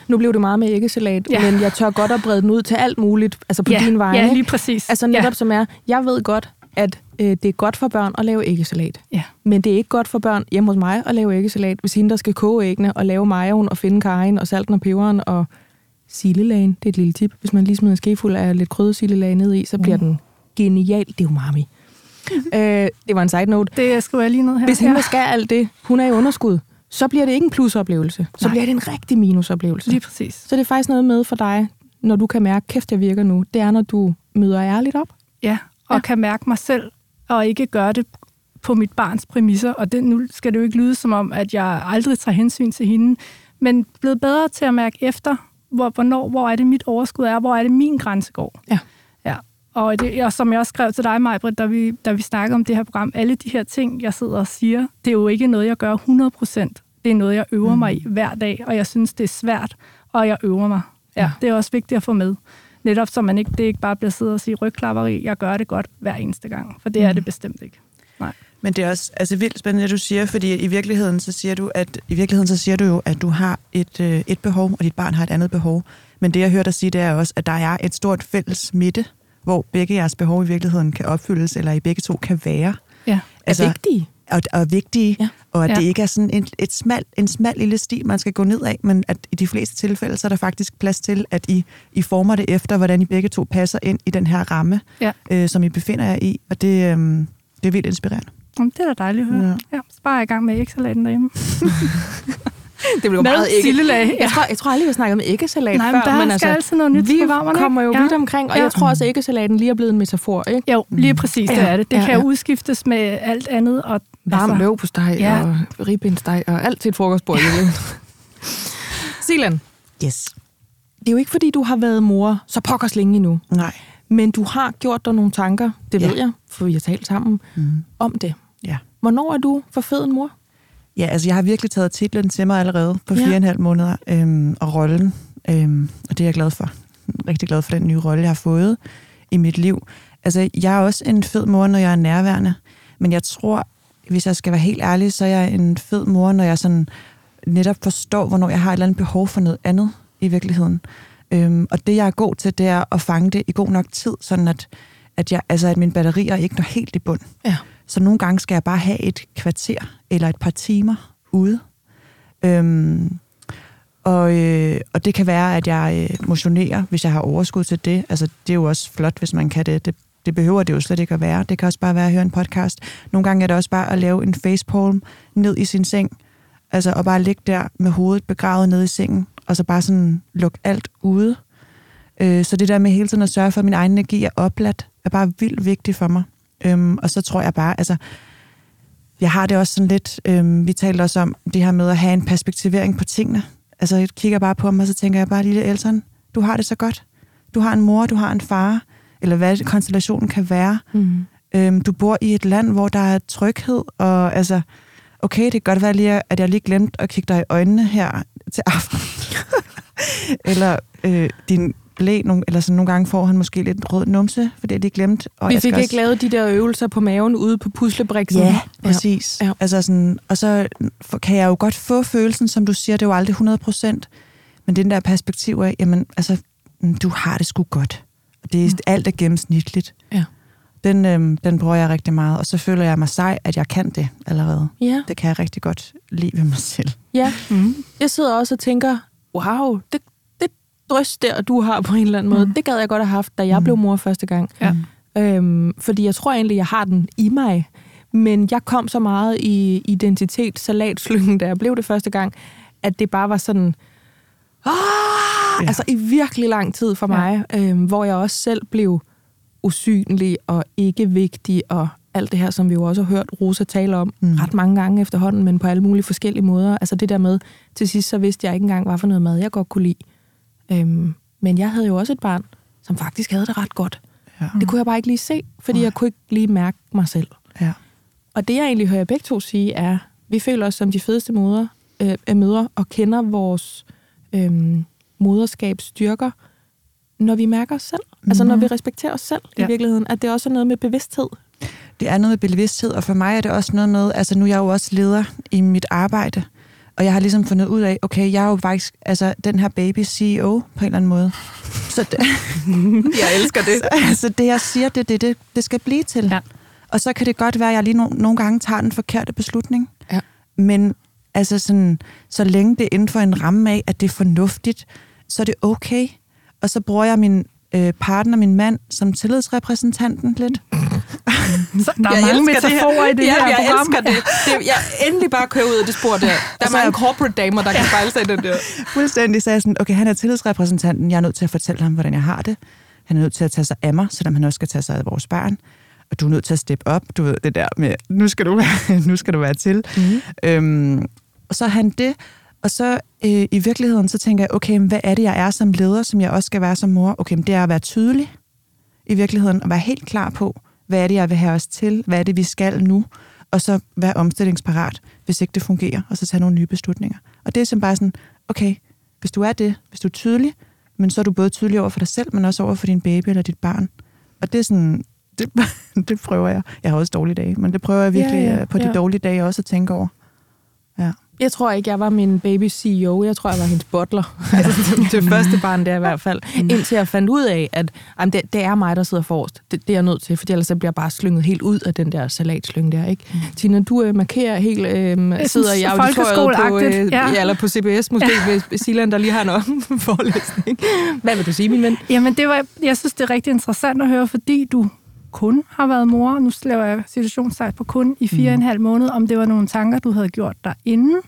S2: Nu blev det meget med æggesalat,
S3: Ja.
S2: ja. men jeg tør godt at brede den ud til alt muligt, altså på
S3: ja,
S2: din vegne.
S3: Ja, lige præcis.
S2: Altså netop som er, jeg ved godt, at øh, det er godt for børn at lave æggesalat.
S3: Ja.
S2: Men det er ikke godt for børn hjemme hos mig at lave æggesalat, hvis hende, der skal koge æggene og lave majoen og finde kajen og salten og peberen og sillelagen. Det er et lille tip. Hvis man lige smider en skefuld af lidt krydret sillelag ned i, så bliver
S3: Mm.
S2: den genial. Det er jo umami. øh, det var en side note.
S3: Det skriver jeg lige ned her.
S2: Hvis hende, der skal alt det, hun er i underskud, så bliver det ikke en plusoplevelse. Så
S3: Nej.
S2: bliver det en rigtig minusoplevelse.
S3: Lige præcis.
S2: Så det er faktisk noget med for dig, når du kan mærke, kæft, jeg virker nu. Det er, når du møder ærligt op.
S3: Ja, og
S2: ja.
S3: kan mærke mig selv, og ikke gøre det på mit barns præmisser. Og det, nu skal det jo ikke lyde som om, at jeg aldrig tager hensyn til hende, men blevet bedre til at mærke efter, hvor, hvornår, hvor er det mit overskud er, hvor er det min grænse går.
S2: Ja.
S3: ja. Og, det, og som jeg også skrev til dig, Majbrit, da vi, da vi snakkede om det her program, alle de her ting, jeg sidder og siger, det er jo ikke noget, jeg gør 100 procent. Det er noget, jeg øver mm. mig i hver dag, og jeg synes, det er svært, og jeg øver mig. Ja,
S2: Ja.
S3: det er også vigtigt at få med. Netop så man ikke, det ikke bare bliver siddet og sige rygklapperi, jeg gør det godt hver eneste gang, for det er
S2: Mm.
S3: det bestemt ikke. Nej.
S1: Men det er også altså, vildt spændende, det du siger, fordi i virkeligheden, så siger du, at, i virkeligheden så siger du jo, at du har et, øh, et behov, og dit barn har et andet behov. Men det, jeg hører dig sige, det er også, at der er et stort fælles midte, hvor begge jeres behov i virkeligheden kan opfyldes, eller i begge to kan være.
S3: Ja.
S2: Altså, er vigtige.
S1: Og, og vigtige,
S2: Ja.
S1: og at
S3: Ja.
S1: det ikke er sådan en, et smal, en smal lille sti, man skal gå ned af, men at i de fleste tilfælde, så er der faktisk plads til, at I, I former det efter, hvordan I begge to passer ind i den her ramme,
S3: Ja.
S1: øh, som I befinder jer i, og det, øh, det er vildt inspirerende.
S3: Jamen, det er da dejligt at høre.
S1: Ja.
S3: Ja. så bare er i gang med ægsalaten derhjemme.
S2: Det blev
S3: Med sillelag.
S2: Jeg tror, jeg tror aldrig, vi har snakket om æggesalat
S3: Nej,
S2: før,
S3: men der
S2: men altså,
S3: altid noget nyt
S2: vi kommer jo
S3: Ja.
S2: vidt omkring, og
S3: Ja.
S2: jeg tror også, at æggesalaten lige er blevet en metafor, ikke?
S3: Jo, lige præcis, det
S2: Ja.
S3: er det. Det
S2: Ja,
S3: kan
S2: ja.
S3: udskiftes med alt andet. Og,
S2: Varm altså, løv på steg
S3: Ja.
S2: og ribbindsteg og alt til et frokostbord. Ja. Silan,
S1: Yes.
S2: det er jo ikke, fordi du har været mor så pokkers længe endnu,
S1: Nej.
S2: men du har gjort dig nogle tanker, det
S1: Ja.
S2: ved jeg, for vi har talt sammen,
S1: Mm.
S2: om det.
S1: Ja.
S2: Hvornår er du for fed en mor?
S1: Ja, altså jeg har virkelig taget titlen til mig allerede på
S2: Ja.
S1: fire og en halv måneder, øhm, og rollen, øhm, og det er jeg glad for. Rigtig glad for den nye rolle, jeg har fået i mit liv. Altså, jeg er også en fed mor, når jeg er nærværende, men jeg tror, hvis jeg skal være helt ærlig, så er jeg en fed mor, når jeg sådan netop forstår, hvornår jeg har et eller andet behov for noget andet i virkeligheden. Øhm, og det, jeg er god til, det er at fange det i god nok tid, sådan at, at, jeg, altså, at mine batterier ikke når helt i bund.
S2: Ja.
S1: Så nogle gange skal jeg bare have et kvarter eller et par timer ude. Øhm, og, øh, og det kan være, at jeg øh, motionerer, hvis jeg har overskud til det. Altså, det er jo også flot, hvis man kan det. det. Det behøver det jo slet ikke at være. Det kan også bare være at høre en podcast. Nogle gange er det også bare at lave en facepalm ned i sin seng. Altså, og bare ligge der med hovedet begravet ned i sengen, og så bare sådan lukke alt ude. Øh, så det der med hele tiden at sørge for, at min egen energi er opladt, er bare vildt vigtigt for mig. Øhm, og så tror jeg bare, altså, jeg har det også sådan lidt, øhm, vi talte også om det her med at have en perspektivering på tingene. Altså, jeg kigger bare på mig, og så tænker jeg bare, lille Elton, du har det så godt. Du har en mor, du har en far, eller hvad konstellationen kan være.
S2: Mm.
S1: Øhm, du bor i et land, hvor der er tryghed, og altså, okay, det kan godt være lige, at jeg lige glemte at kigge dig i øjnene her til aften. eller øh, din blæ, nogle, eller sådan nogle gange får han måske lidt rød numse, fordi jeg lige glemte. Og
S2: Vi fik
S1: skal
S2: ikke lavet de der øvelser på maven ude på puslebriksen.
S1: Ja, præcis.
S2: Ja.
S1: Altså sådan, og så kan jeg jo godt få følelsen, som du siger, det er jo aldrig 100 procent, men den der perspektiv af, jamen, altså, mm, du har det sgu godt. Og det er, mm. alt er gennemsnitligt.
S2: Ja.
S1: Den, øhm, den bruger jeg rigtig meget, og så føler jeg mig sej, at jeg kan det allerede.
S2: Ja.
S1: Det kan jeg rigtig godt lide ved mig selv.
S2: ja.
S3: Mm.
S2: Jeg sidder også og tænker, wow, det drøs der, du har på en eller anden måde,
S3: Mm.
S2: det gad jeg godt have haft, da jeg
S1: Mm.
S2: blev mor første gang.
S3: Ja.
S2: Øhm, fordi jeg tror egentlig, jeg har den i mig. Men jeg kom så meget i identitetssalatslyngen, da jeg blev det første gang, at det bare var sådan... Ah! Ja.
S1: Ja.
S2: Altså i virkelig lang tid for
S3: Ja.
S2: mig, øhm, hvor jeg også selv blev usynlig og ikke vigtig og alt det her, som vi jo også har hørt Rosa tale om. Mm. ret mange gange efterhånden, men på alle mulige forskellige måder. Altså det der med, til sidst så vidste jeg ikke engang, hvad for noget mad jeg godt kunne lide. Øhm, men jeg havde jo også et barn, som faktisk havde det ret godt.
S1: Ja.
S2: Det kunne jeg bare ikke lige se, fordi
S1: Nej.
S2: jeg kunne ikke lige mærke mig selv.
S1: ja.
S2: Og det, jeg egentlig hører begge to sige, er, vi føler os som de fedeste mødre, øh, mødre og kender vores øh, moderskabs styrker, når vi mærker os selv. Altså når vi respekterer os selv. Ja. i virkeligheden. At det også er noget med bevidsthed.
S1: Det er noget med bevidsthed, og for mig er det også noget med, altså nu er jeg jo også leder i mit arbejde, og jeg har ligesom fundet ud af, okay, jeg er jo faktisk altså, den her baby CEO på en eller anden måde. Så det,
S2: Jeg elsker det.
S1: så, altså, det jeg siger, det er det, det, det skal blive til.
S3: Ja.
S1: Og så kan det godt være, at jeg lige no, nogle gange tager den forkerte beslutning.
S2: Ja.
S1: Men altså sådan, så længe det er inden for en ramme af, at det er fornuftigt, så er det okay. Og så bruger jeg min øh, partner, min mand, som tillidsrepræsentanten lidt.
S3: Så der er mange metaforer i det
S2: ja,
S3: her
S2: jeg
S3: program.
S2: elsker det. det. Jeg endelig bare kører ud af det spor der. Der er
S1: så-
S2: mange corporate damer, der kan spejle sig i den der.
S1: Fuldstændig sagde jeg sådan, okay, han er tillidsrepræsentanten, jeg er nødt til at fortælle ham, hvordan jeg har det. Han er nødt til at tage sig af mig, selvom han også skal tage sig af vores barn. Og du er nødt til at steppe op, du ved det der med, nu skal du være, nu skal du være til. Mm. Øhm, og så han det, og så øh, i virkeligheden, så tænker jeg, okay, hvad er det, jeg er som leder, som jeg også skal være som mor? Okay, det er at være tydelig i virkeligheden, og være helt klar på, hvad er det, jeg vil have os til, hvad er det, vi skal nu, og så være omstillingsparat, hvis ikke det fungerer, og så tage nogle nye beslutninger. Og det er simpelthen bare sådan, okay, hvis du er det, hvis du er tydelig, men så er du både tydelig over for dig selv, men også over for din baby eller dit barn. Og det er sådan, det, det prøver jeg. Jeg har også dårlige dage, men det prøver jeg virkelig
S2: Ja,
S1: ja,
S2: ja,
S1: ja, på de
S2: ja.
S1: dårlige dage også at tænke over. Ja.
S2: Jeg tror ikke, jeg var min baby CEO. Jeg tror, jeg var hendes butler. altså, det, det første barn der i hvert fald. Indtil jeg fandt ud af, at jamen, det, det er mig, der sidder forrest. Det, det er jeg nødt til, for ellers så bliver jeg bare slynget helt ud af den der salatslynge der. Ikke? Mm. Tina, du øh, markerer helt, øh, sidder i auditoriet på, øh,
S3: ja.
S2: ja. eller på CBS, måske ja. ved Silan, der lige har en forelæsning. Hvad vil du sige, min ven?
S3: Jamen, det var, jeg synes, det er rigtig interessant at høre, fordi du kun har været mor, nu laver jeg situationstegn på kun i fire og en halv måned, om det var nogle tanker, du havde gjort der inden.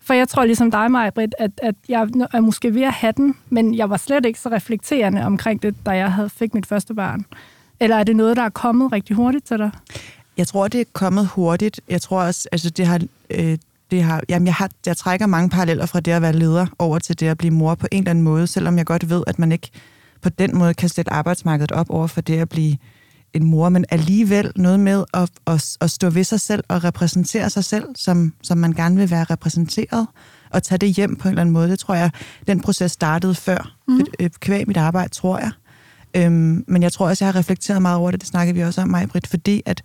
S3: For jeg tror ligesom dig, Maja Britt, at, at jeg er måske ved at have den, men jeg var slet ikke så reflekterende omkring det, da jeg havde fik mit første barn. Eller er det noget, der er kommet rigtig hurtigt til dig?
S1: Jeg tror, det er kommet hurtigt. Jeg tror også, altså det har, øh, det har, jamen jeg, har, jeg trækker mange paralleller fra det at være leder over til det at blive mor på en eller anden måde, selvom jeg godt ved, at man ikke på den måde kan sætte arbejdsmarkedet op over for det at blive en mor, men alligevel noget med at, at, at stå ved sig selv og repræsentere sig selv, som, som man gerne vil være repræsenteret, og tage det hjem på en eller anden måde. Det tror jeg, den proces startede før, mm. kvæg mit arbejde, tror jeg. Øhm, men jeg tror også, jeg har reflekteret meget over det, det snakkede vi også om, mig, Britt, fordi at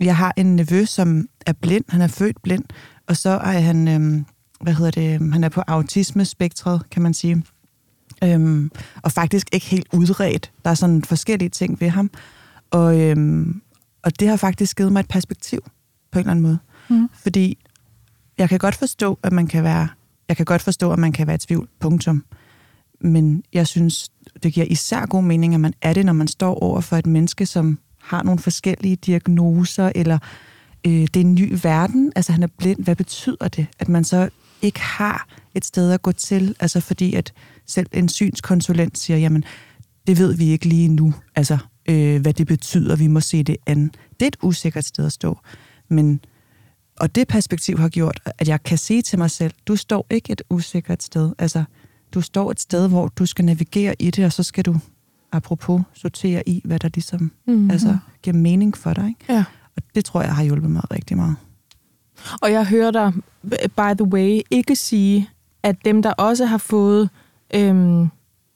S1: jeg har en nevø, som er blind, han er født blind, og så er han, øhm, hvad hedder det, han er på autismespektret, kan man sige. Øhm, og faktisk ikke helt udredt. Der er sådan forskellige ting ved ham. Og, øhm, og det har faktisk givet mig et perspektiv på en eller anden måde.
S3: Mm.
S1: Fordi jeg kan godt forstå, at man kan være, jeg kan godt forstå, at man kan være i tvivl, punktum. Men jeg synes, det giver især god mening, at man er det, når man står over for et menneske, som har nogle forskellige diagnoser, eller øh, det er en ny verden, altså han er blind, hvad betyder det? At man så ikke har et sted at gå til, altså fordi at selv en synskonsulent siger, jamen, det ved vi ikke lige nu, altså øh, hvad det betyder, vi må se det an. Det er et usikkert sted at stå, men og det perspektiv har gjort, at jeg kan sige til mig selv, du står ikke et usikkert sted, altså du står et sted, hvor du skal navigere i det, og så skal du, apropos, sortere i, hvad der ligesom
S2: Mm-hmm.
S1: altså, giver mening for dig. Ikke?
S2: Ja.
S1: Og det tror jeg har hjulpet mig rigtig meget.
S2: Og jeg hører dig, by the way, ikke sige, at dem, der også har fået øhm,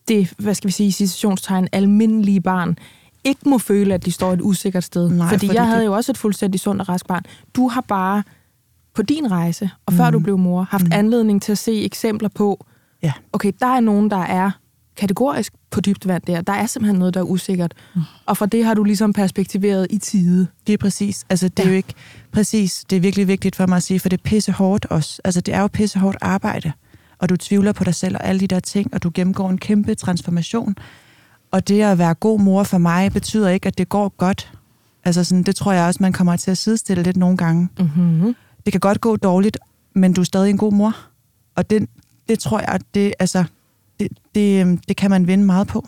S2: det, hvad skal vi sige, i citationstegn, almindelige barn, ikke må føle, at de står et usikkert sted.
S1: Nej,
S2: fordi,
S1: fordi
S2: jeg havde
S1: det-
S2: jo også et fuldstændig sundt og rask barn. Du har bare på din rejse, og før
S1: Mhm.
S2: du blev mor, haft
S1: Mhm.
S2: anledning til at se eksempler på,
S1: Ja.
S2: okay, der er nogen, der er kategorisk på dybt vand der. Der er simpelthen noget, der er usikkert.
S1: Mm.
S2: Og fra det har du ligesom perspektiveret i tide.
S1: Det er præcis. Altså, det er
S2: Ja.
S1: jo ikke præcis. Det er virkelig vigtigt for mig at sige, for det er pisse hårdt også. Altså, det er jo pisse hårdt arbejde. Og du tvivler på dig selv og alle de der ting, og du gennemgår en kæmpe transformation. Og det at være god mor for mig, betyder ikke, at det går godt. Altså, sådan, det tror jeg også, man kommer til at sidestille lidt nogle gange.
S2: Mm-hmm.
S1: Det kan godt gå dårligt, men du er stadig en god mor. Og det, det tror jeg, det, altså, det, det, øhm, det kan man vinde meget på.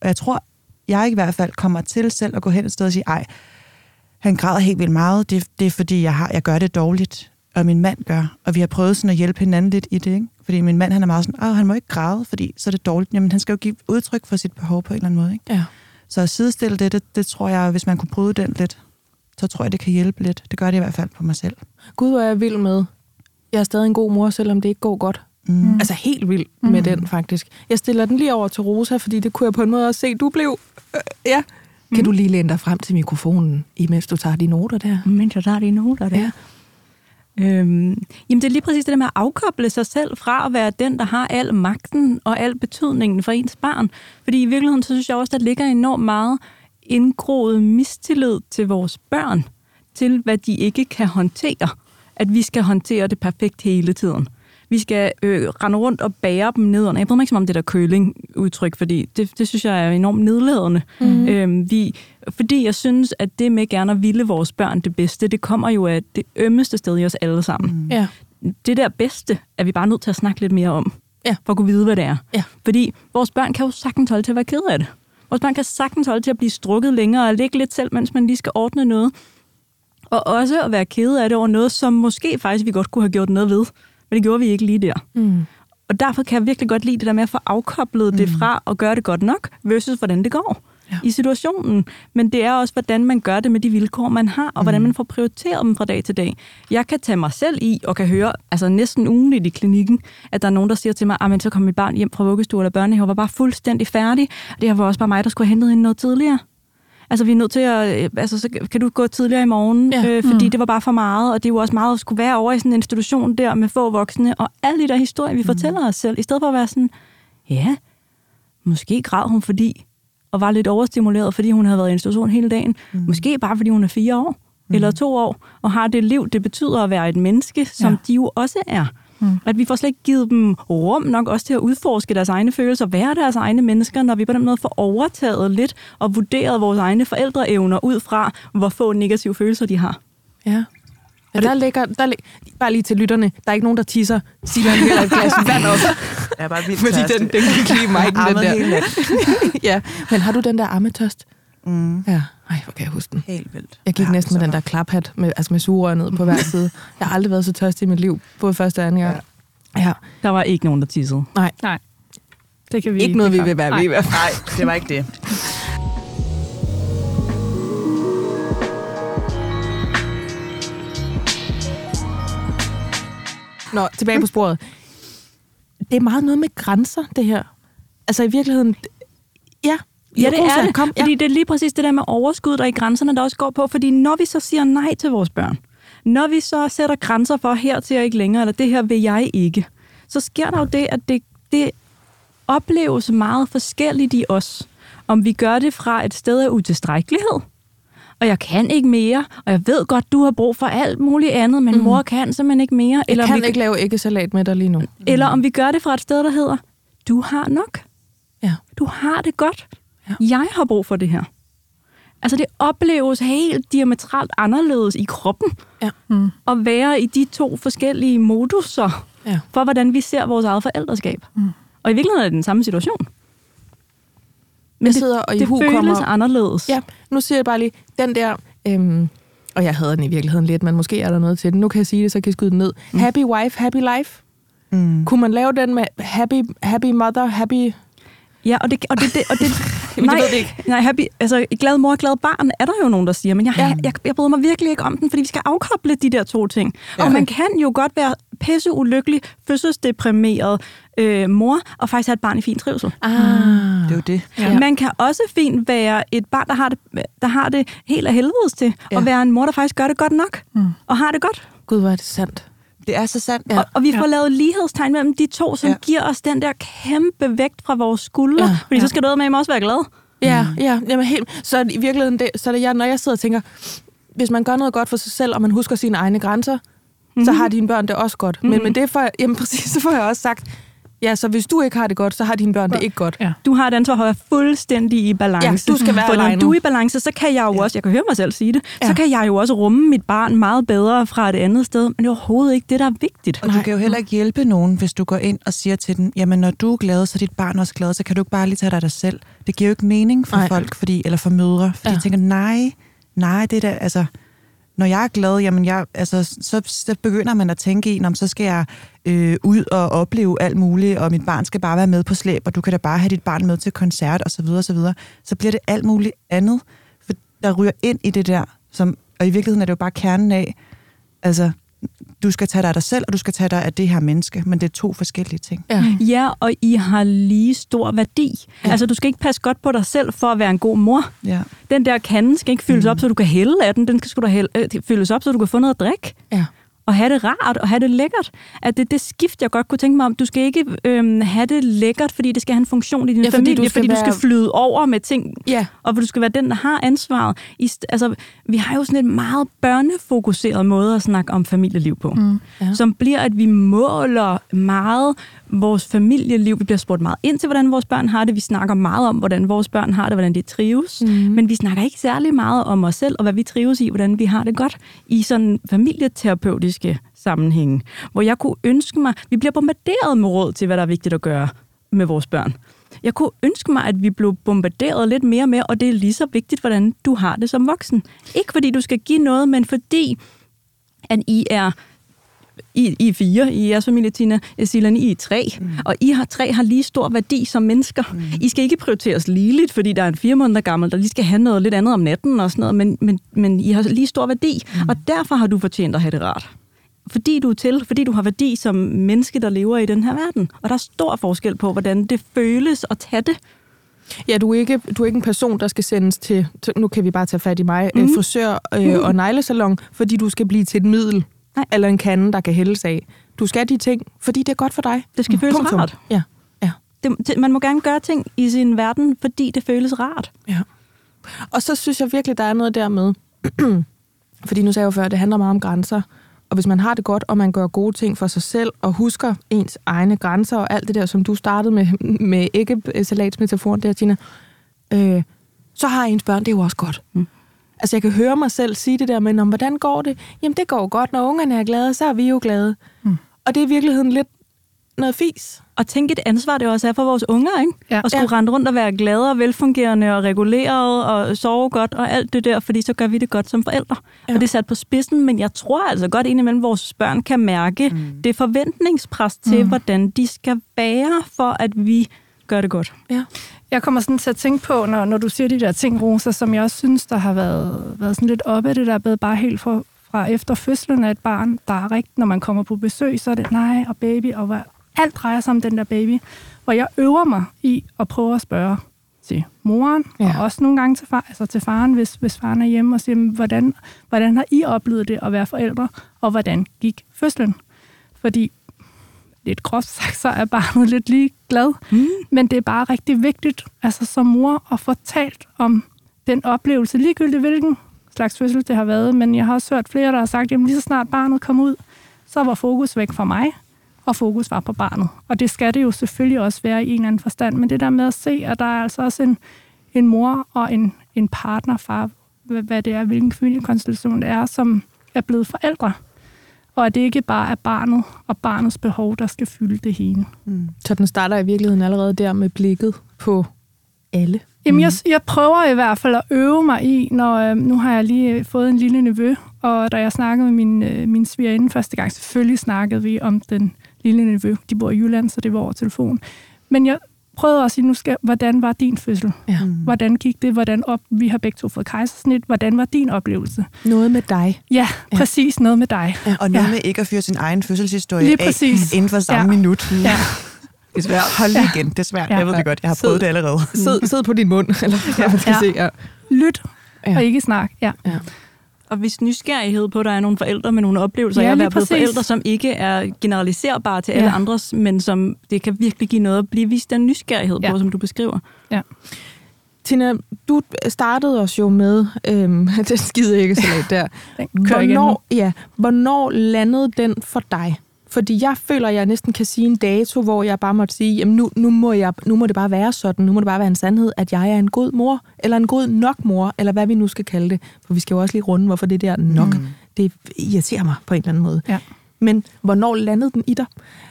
S1: Og jeg tror, jeg i hvert fald kommer til selv at gå hen et sted og sige, ej, han græder helt vildt meget. Det, det er fordi, jeg, har, jeg gør det dårligt, og min mand gør. Og vi har prøvet sådan at hjælpe hinanden lidt i det, ikke? Fordi min mand, han er meget sådan, han må ikke græde, fordi så er det dårligt. Jamen, han skal jo give udtryk for sit behov på en eller anden måde, ikke?
S2: Ja.
S1: Så at sidestille det, det, det tror jeg, hvis man kunne bryde den lidt, så tror jeg, det kan hjælpe lidt. Det gør det i hvert fald på mig selv.
S2: Gud, hvor er jeg vild med. Jeg er stadig en god mor, selvom det ikke går godt.
S1: Mm.
S2: Altså helt vild med mm. den, faktisk. Jeg stiller den lige over til Rosa, fordi det kunne jeg på en måde også se. Du blev... Øh, ja. Kan
S4: Mm.
S2: du lige læne dig frem til mikrofonen, imens du tager de noter der?
S4: Mens jeg tager de noter der.
S2: Ja.
S4: Øhm, jamen det er lige præcis det der med at afkoble sig selv fra at være den, der har al magten og al betydningen for ens barn. Fordi i virkeligheden, så synes jeg også, der ligger enormt meget indgroet mistillid til vores børn, til hvad de ikke kan håndtere. At vi skal håndtere det perfekt hele tiden. Vi skal øh, rende rundt og bære dem ned. Jeg bryder mig ikke så meget om det der køling-udtryk, fordi det, det synes jeg er enormt nedladende. Mm. Øhm, vi, fordi jeg synes, at det med gerne at ville vores børn det bedste, det kommer jo af det ømmeste sted i os alle sammen. Mm.
S2: Ja.
S4: Det der bedste er vi bare nødt til at snakke lidt mere om,
S2: Ja.
S4: for at kunne vide, hvad det er.
S2: Ja.
S4: Fordi vores børn kan jo sagtens holde til at være ked af det. Vores børn kan sagtens holde til at blive strukket længere og ligge lidt selv, mens man lige skal ordne noget. Og også at være ked af det over noget, som måske faktisk vi godt kunne have gjort noget ved. Men det gjorde vi ikke lige der.
S2: Mm.
S4: Og derfor kan jeg virkelig godt lide det der med at få afkoblet mm. det fra at gøre det godt nok, versus hvordan det går
S2: Ja.
S4: i situationen. Men det er også, hvordan man gør det med de vilkår, man har, og mm. hvordan man får prioriteret dem fra dag til dag. Jeg kan tage mig selv i, og kan høre altså næsten ugenligt i klinikken, at der er nogen, der siger til mig, at så kom mit barn hjem fra vuggestue eller børnehave, og var bare fuldstændig færdig. Og det var også bare mig, der skulle have hentet hende noget tidligere. Altså, vi er nødt til at... øh, Altså, så kan du gå tidligere i morgen,
S2: Ja.
S4: øh, fordi mm. det var bare for meget, og det er jo også meget at skulle være over i sådan en institution der med få voksne, og alle de der historier, vi fortæller os selv, i stedet for at være sådan, ja, måske græd hun fordi, og var lidt overstimuleret, fordi hun havde været i institution hele dagen. Mm. Måske bare fordi hun er fire år, mm. eller to år, og har det liv, det betyder at være et menneske, som
S2: ja.
S4: de jo også er. Mm. At vi får slet ikke givet dem rum nok også til at udforske deres egne følelser, være deres egne mennesker, når vi på den måde får overtaget lidt og vurderet vores egne forældreevner ud fra, hvor få negative følelser de har.
S2: Ja. Ja, der ligger, der lig, bare lige til lytterne, der er ikke nogen, der tisser. Sig lige heller et glas vand op,
S1: Jeg er bare vildt
S2: fordi den, den gik lige i mig, den der. ja, men har du den der ammetørst?
S1: Mm.
S2: Ja, ej, hvor kan jeg huske den.
S1: Helt vildt.
S2: Jeg gik
S1: Ja,
S2: næsten med den der klaphat, med, altså med sugerør ned på hver side. Jeg har aldrig været så tørst i mit liv, både første og anden gang. Ja.
S4: Der var ikke nogen, der tissede.
S2: Nej,
S3: Nej, det kan vi
S2: ikke noget, vi vil være ved i
S3: Nej.
S2: hvert fald.
S1: Nej, det var ikke det.
S2: Nå, tilbage på sporet. Det er meget noget med grænser, det her. Altså i virkeligheden, ja.
S4: Ja, det er det.
S2: Kom, ja.
S4: Fordi det er lige præcis det der med overskud, er i grænserne, der også går på. Fordi når vi så siger nej til vores børn, når vi så sætter grænser for, her til jeg ikke længere, eller det her vil jeg ikke, så sker der jo det, at det, det opleves meget forskelligt i os. Om vi gør det fra et sted af utilstrækkelighed, og jeg kan ikke mere, og jeg ved godt, du har brug for alt muligt andet, men mm. mor kan simpelthen ikke mere.
S2: Jeg
S4: Eller,
S2: kan
S4: vi,
S2: ikke lave æggesalat med dig lige nu.
S4: eller om vi gør det fra et sted, der hedder, du har nok.
S2: Ja.
S4: Du har det godt.
S2: Ja.
S4: Jeg har brug for det her. Altså det opleves helt diametralt anderledes i kroppen
S2: Ja.
S3: Mm.
S4: at være i de to forskellige moduser
S2: Ja.
S4: for, hvordan vi ser vores eget forældreskab. Mm. Og i virkeligheden er det den samme situation. Men
S2: Jeg
S4: det,
S2: sidder og i
S4: det
S2: hu
S4: føles
S2: kommer...
S4: anderledes.
S2: Ja, nu siger jeg bare lige, den der... Øhm, og jeg havde den i virkeligheden lidt, men måske er der noget til den. Nu kan jeg sige det, så kan jeg skyde den ned. Mm. Happy wife, happy life.
S1: Mm.
S2: Kunne man lave den med happy, happy mother, happy...
S4: Ja, og det, og det, det, og det,
S2: Jamen, det
S4: nej,
S2: ved vi ikke.
S4: nej, happy, altså, glad mor, glad barn, er der jo nogen, der siger, men jeg,
S2: Ja.
S4: jeg, jeg, jeg bryder mig virkelig ikke om den, fordi vi skal afkoble de der to ting. Ja. Og man kan jo godt være pisse ulykkelig, fødselsdeprimeret øh, mor, og faktisk have et barn i fin trivsel.
S2: Ah.
S1: Det er jo det.
S2: Ja.
S4: Man kan også fint være et barn, der har det, der har det helt af helvedes til,
S2: ja.
S4: og være en mor, der faktisk gør det godt nok, mm. og har det godt.
S2: Gud, hvor er det sandt.
S1: Det er så sandt.
S2: Ja.
S4: Og, og vi får
S3: Ja.
S4: lavet lighedstegn mellem de to, som
S1: Ja.
S4: giver os den der kæmpe vægt fra vores skuldre,
S2: Ja.
S4: fordi
S2: Ja.
S4: så skal du med mig også være glad.
S2: Ja, ja, jamen helt. Så i virkeligheden, det, så er det jeg, når jeg sidder og tænker, hvis man gør noget godt for sig selv, og man husker sine egne grænser, mm-hmm. så har dine børn det også godt. Mm-hmm. Men med det får jeg, jamen præcis, så får jeg også sagt, ja, så hvis du ikke har det godt, så har dine børn det ikke godt.
S3: Ja.
S4: Du har et ansvar for at være fuldstændig i balance.
S2: Ja, du skal være
S4: For når du er i balance, så kan jeg jo også, jeg kan høre mig selv sige det,
S2: Ja.
S4: så kan jeg jo også rumme mit barn meget bedre fra et andet sted. Men det er overhovedet ikke det, der er vigtigt.
S1: Og du kan jo heller ikke hjælpe nogen, hvis du går ind og siger til den, jamen når du er glad, så er dit barn også glad, så kan du ikke bare lige tage dig af dig selv. Det giver jo ikke mening for
S2: Nej.
S1: nej. folk, fordi, eller for mødre, fordi
S2: Ja.
S1: ja. de tænker, nej, nej, det er da, altså, når jeg er glad, jamen jeg, altså, så, så begynder man at tænke i, om så skal jeg øh, ud og opleve alt muligt, og mit barn skal bare være med på slæb, og du kan da bare have dit barn med til koncert, osv. Så, så, videre. så bliver det alt muligt andet, for der ryger ind i det der, som, og i virkeligheden er det jo bare kernen af, altså, du skal tage dig af dig selv, og du skal tage dig af det her menneske, men det er to forskellige ting.
S2: Ja.
S4: Ja, og I har lige stor værdi. Ja. Altså, du skal ikke passe godt på dig selv for at være en god mor.
S1: Ja.
S4: Den der kande skal ikke fyldes mm. op, så du kan hælde af den. Den skal sgu da hælde, øh, fyldes op, så du kan få noget at drikke.
S2: Ja.
S4: Og have det rart, og have det lækkert. At det det skift, jeg godt kunne tænke mig om. Du skal ikke øhm, have det lækkert, fordi det skal have en funktion i din
S2: Ja, fordi
S4: familie,
S2: du
S4: fordi du skal
S2: være-
S4: flyde over med ting
S2: Ja.
S4: og du skal være den, der har ansvaret. I, altså, vi har jo sådan et meget børnefokuseret måde at snakke om familieliv på, mm,
S2: ja.
S4: som bliver, at vi måler meget vores familieliv. Vi bliver spurgt meget ind til, hvordan vores børn har det. Vi snakker meget om, hvordan vores børn har det, hvordan de trives. Mm. Men vi snakker ikke særlig meget om os selv, og hvad vi trives i, hvordan vi har det godt i sådan familieterapeutiske sammenhænge. Hvor jeg kunne ønske mig, vi bliver bombarderet med råd til, hvad der er vigtigt at gøre med vores børn. Jeg kunne ønske mig, at vi blev bombarderet lidt mere med, og det er lige så vigtigt, hvordan du har det som voksen. Ikke fordi du skal give noget, men fordi, at I er I, I er fire i jeres familie, Tina. Silan, I er tre. Mm. Og I har tre har lige stor værdi som mennesker. Mm. I skal ikke prioriteres ligeligt, fordi der er en fire måneder gammel, der lige skal have noget lidt andet om natten og sådan noget, men, men, men I har lige stor værdi. Mm. Og derfor har du fortjent at have det rart. Fordi du er til, fordi du har værdi som menneske, der lever i den her verden. Og der er stor forskel på, hvordan det føles at tage det.
S2: Ja, du er, ikke, du er ikke en person, der skal sendes til, til nu kan vi bare tage fat i mig, mm. frisør øh, mm. og neglesalon, fordi du skal blive til et middel,
S4: Nej.
S2: eller en kande, der kan hældes af. Du skal de ting, fordi det er godt for dig.
S4: Det skal føles
S2: Punktum.
S4: rart.
S2: Ja, ja,
S4: Det, det, man må gerne gøre ting i sin verden, fordi det føles rart.
S2: ja. Og så synes jeg virkelig, der er noget der med, fordi nu sagde jeg jo før, det handler meget om grænser, og hvis man har det godt, og man gør gode ting for sig selv, og husker ens egne grænser, og alt det der, som du startede med, med ikke-salatsmetaforen der, Tina, øh, så har ens børn det er jo også godt.
S4: Mm.
S2: Altså, jeg kan høre mig selv sige det der med, om hvordan går det? Jamen, det går godt. Når ungerne er glade, så er vi jo glade.
S3: Mm.
S2: Og det er i virkeligheden lidt noget fis.
S4: Og tænk et ansvar, det også er for vores unger, ikke?
S3: Ja.
S4: At skulle
S2: Ja.
S4: rende rundt og være glade og velfungerende og reguleret og sove godt og alt det der, fordi så gør vi det godt som forældre.
S2: Ja.
S4: Ja. Og det er sat på spidsen, men jeg tror altså godt indimellem, vores børn kan mærke mm. det forventningspres til, mm. hvordan de skal være, for at vi gør det godt.
S2: Ja.
S3: Jeg kommer sådan til at tænke på, når, når du siger de der ting, Rosa, som jeg også synes, der har været, været sådan lidt oppe af det der med bare helt fra, fra efter fødslen af et barn, der er rigtigt, når man kommer på besøg, så er det nej og baby, og hvad, alt drejer sig om den der baby. Hvor jeg øver mig i at prøve at spørge til moren,
S2: Ja.
S3: og også nogle gange til, far, altså til faren, hvis, hvis faren er hjemme, og sige, "Men hvordan, hvordan har I oplevet det at være forældre, og hvordan gik fødslen? Fordi lidt groft sagt, så er barnet lidt lige glad. Mm. Men det er bare rigtig vigtigt, altså som mor, at få talt om den oplevelse, ligegyldigt hvilken slags fødsel det har været. Men jeg har også hørt flere, der har sagt, at lige så snart barnet kom ud, så var fokus væk fra mig, og fokus var på barnet. Og det skal det jo selvfølgelig også være i en eller anden forstand. Men det der med at se, at der er altså også en, en mor og en, en partnerfar, hvad, hvad det er, hvilken familiekonstellation det er, som er blevet forældre. Og at det ikke bare er barnet og barnets behov, der skal fylde det hele.
S2: Så den starter i virkeligheden allerede der med blikket på alle.
S3: Jamen, jeg, jeg prøver i hvert fald at øve mig i, når øh, nu har jeg lige øh, fået en lille nevø, og da jeg snakkede med min, øh, min svigerinde første gang, selvfølgelig snakkede vi om den lille nevø. De bor i Jylland, så det var over telefon. Men jeg prøvede også at sige, nu skal, hvordan var din fødsel?
S2: Ja.
S3: Hvordan gik det? Hvordan op, vi har begge to fået kejsersnit. Hvordan var din oplevelse?
S2: Noget med dig.
S3: Ja,
S2: Ja.
S3: præcis noget med dig.
S1: Og noget
S2: Ja.
S1: med ikke at fyre sin egen fødselshistorie
S3: Lige
S1: af
S3: præcis.
S1: inden for samme
S3: Ja.
S1: minut.
S3: Ja.
S1: Det er svært. Hold lige igen, det er svært.
S3: Ja.
S1: Jeg ved det godt, jeg har
S2: Sid.
S1: prøvet det allerede.
S2: Sid, sid på din mund, eller hvad man skal
S3: Ja.
S2: se. Ja.
S3: Lyt
S2: Ja.
S3: og ikke snak. Ja.
S2: Ja.
S4: Og hvis nysgerrighed på, at der er nogle forældre med nogle oplevelser
S3: Ja,
S4: af at
S3: lige
S4: være blevet forældre, som ikke er generaliserbare til alle
S3: Ja.
S4: andres, men som det kan virkelig give noget at blive vist den nysgerrighed
S3: Ja.
S4: på, som du beskriver.
S2: Tina, du startede os jo med øhm, den skide æggesalat der.
S3: Den.
S2: Hvornår, ja, hvornår landede den for dig? Fordi jeg føler, at jeg næsten kan sige en dato, hvor jeg bare måtte sige, jamen nu, nu, må jeg, nu må det bare være sådan, nu må det bare være en sandhed, at jeg er en god mor, eller en god nok mor, eller hvad vi nu skal kalde det. For vi skal jo også lige runde, hvorfor det der nok, mm. det irriterer mig på en eller anden måde.
S3: Ja.
S2: Men hvornår landede den i dig?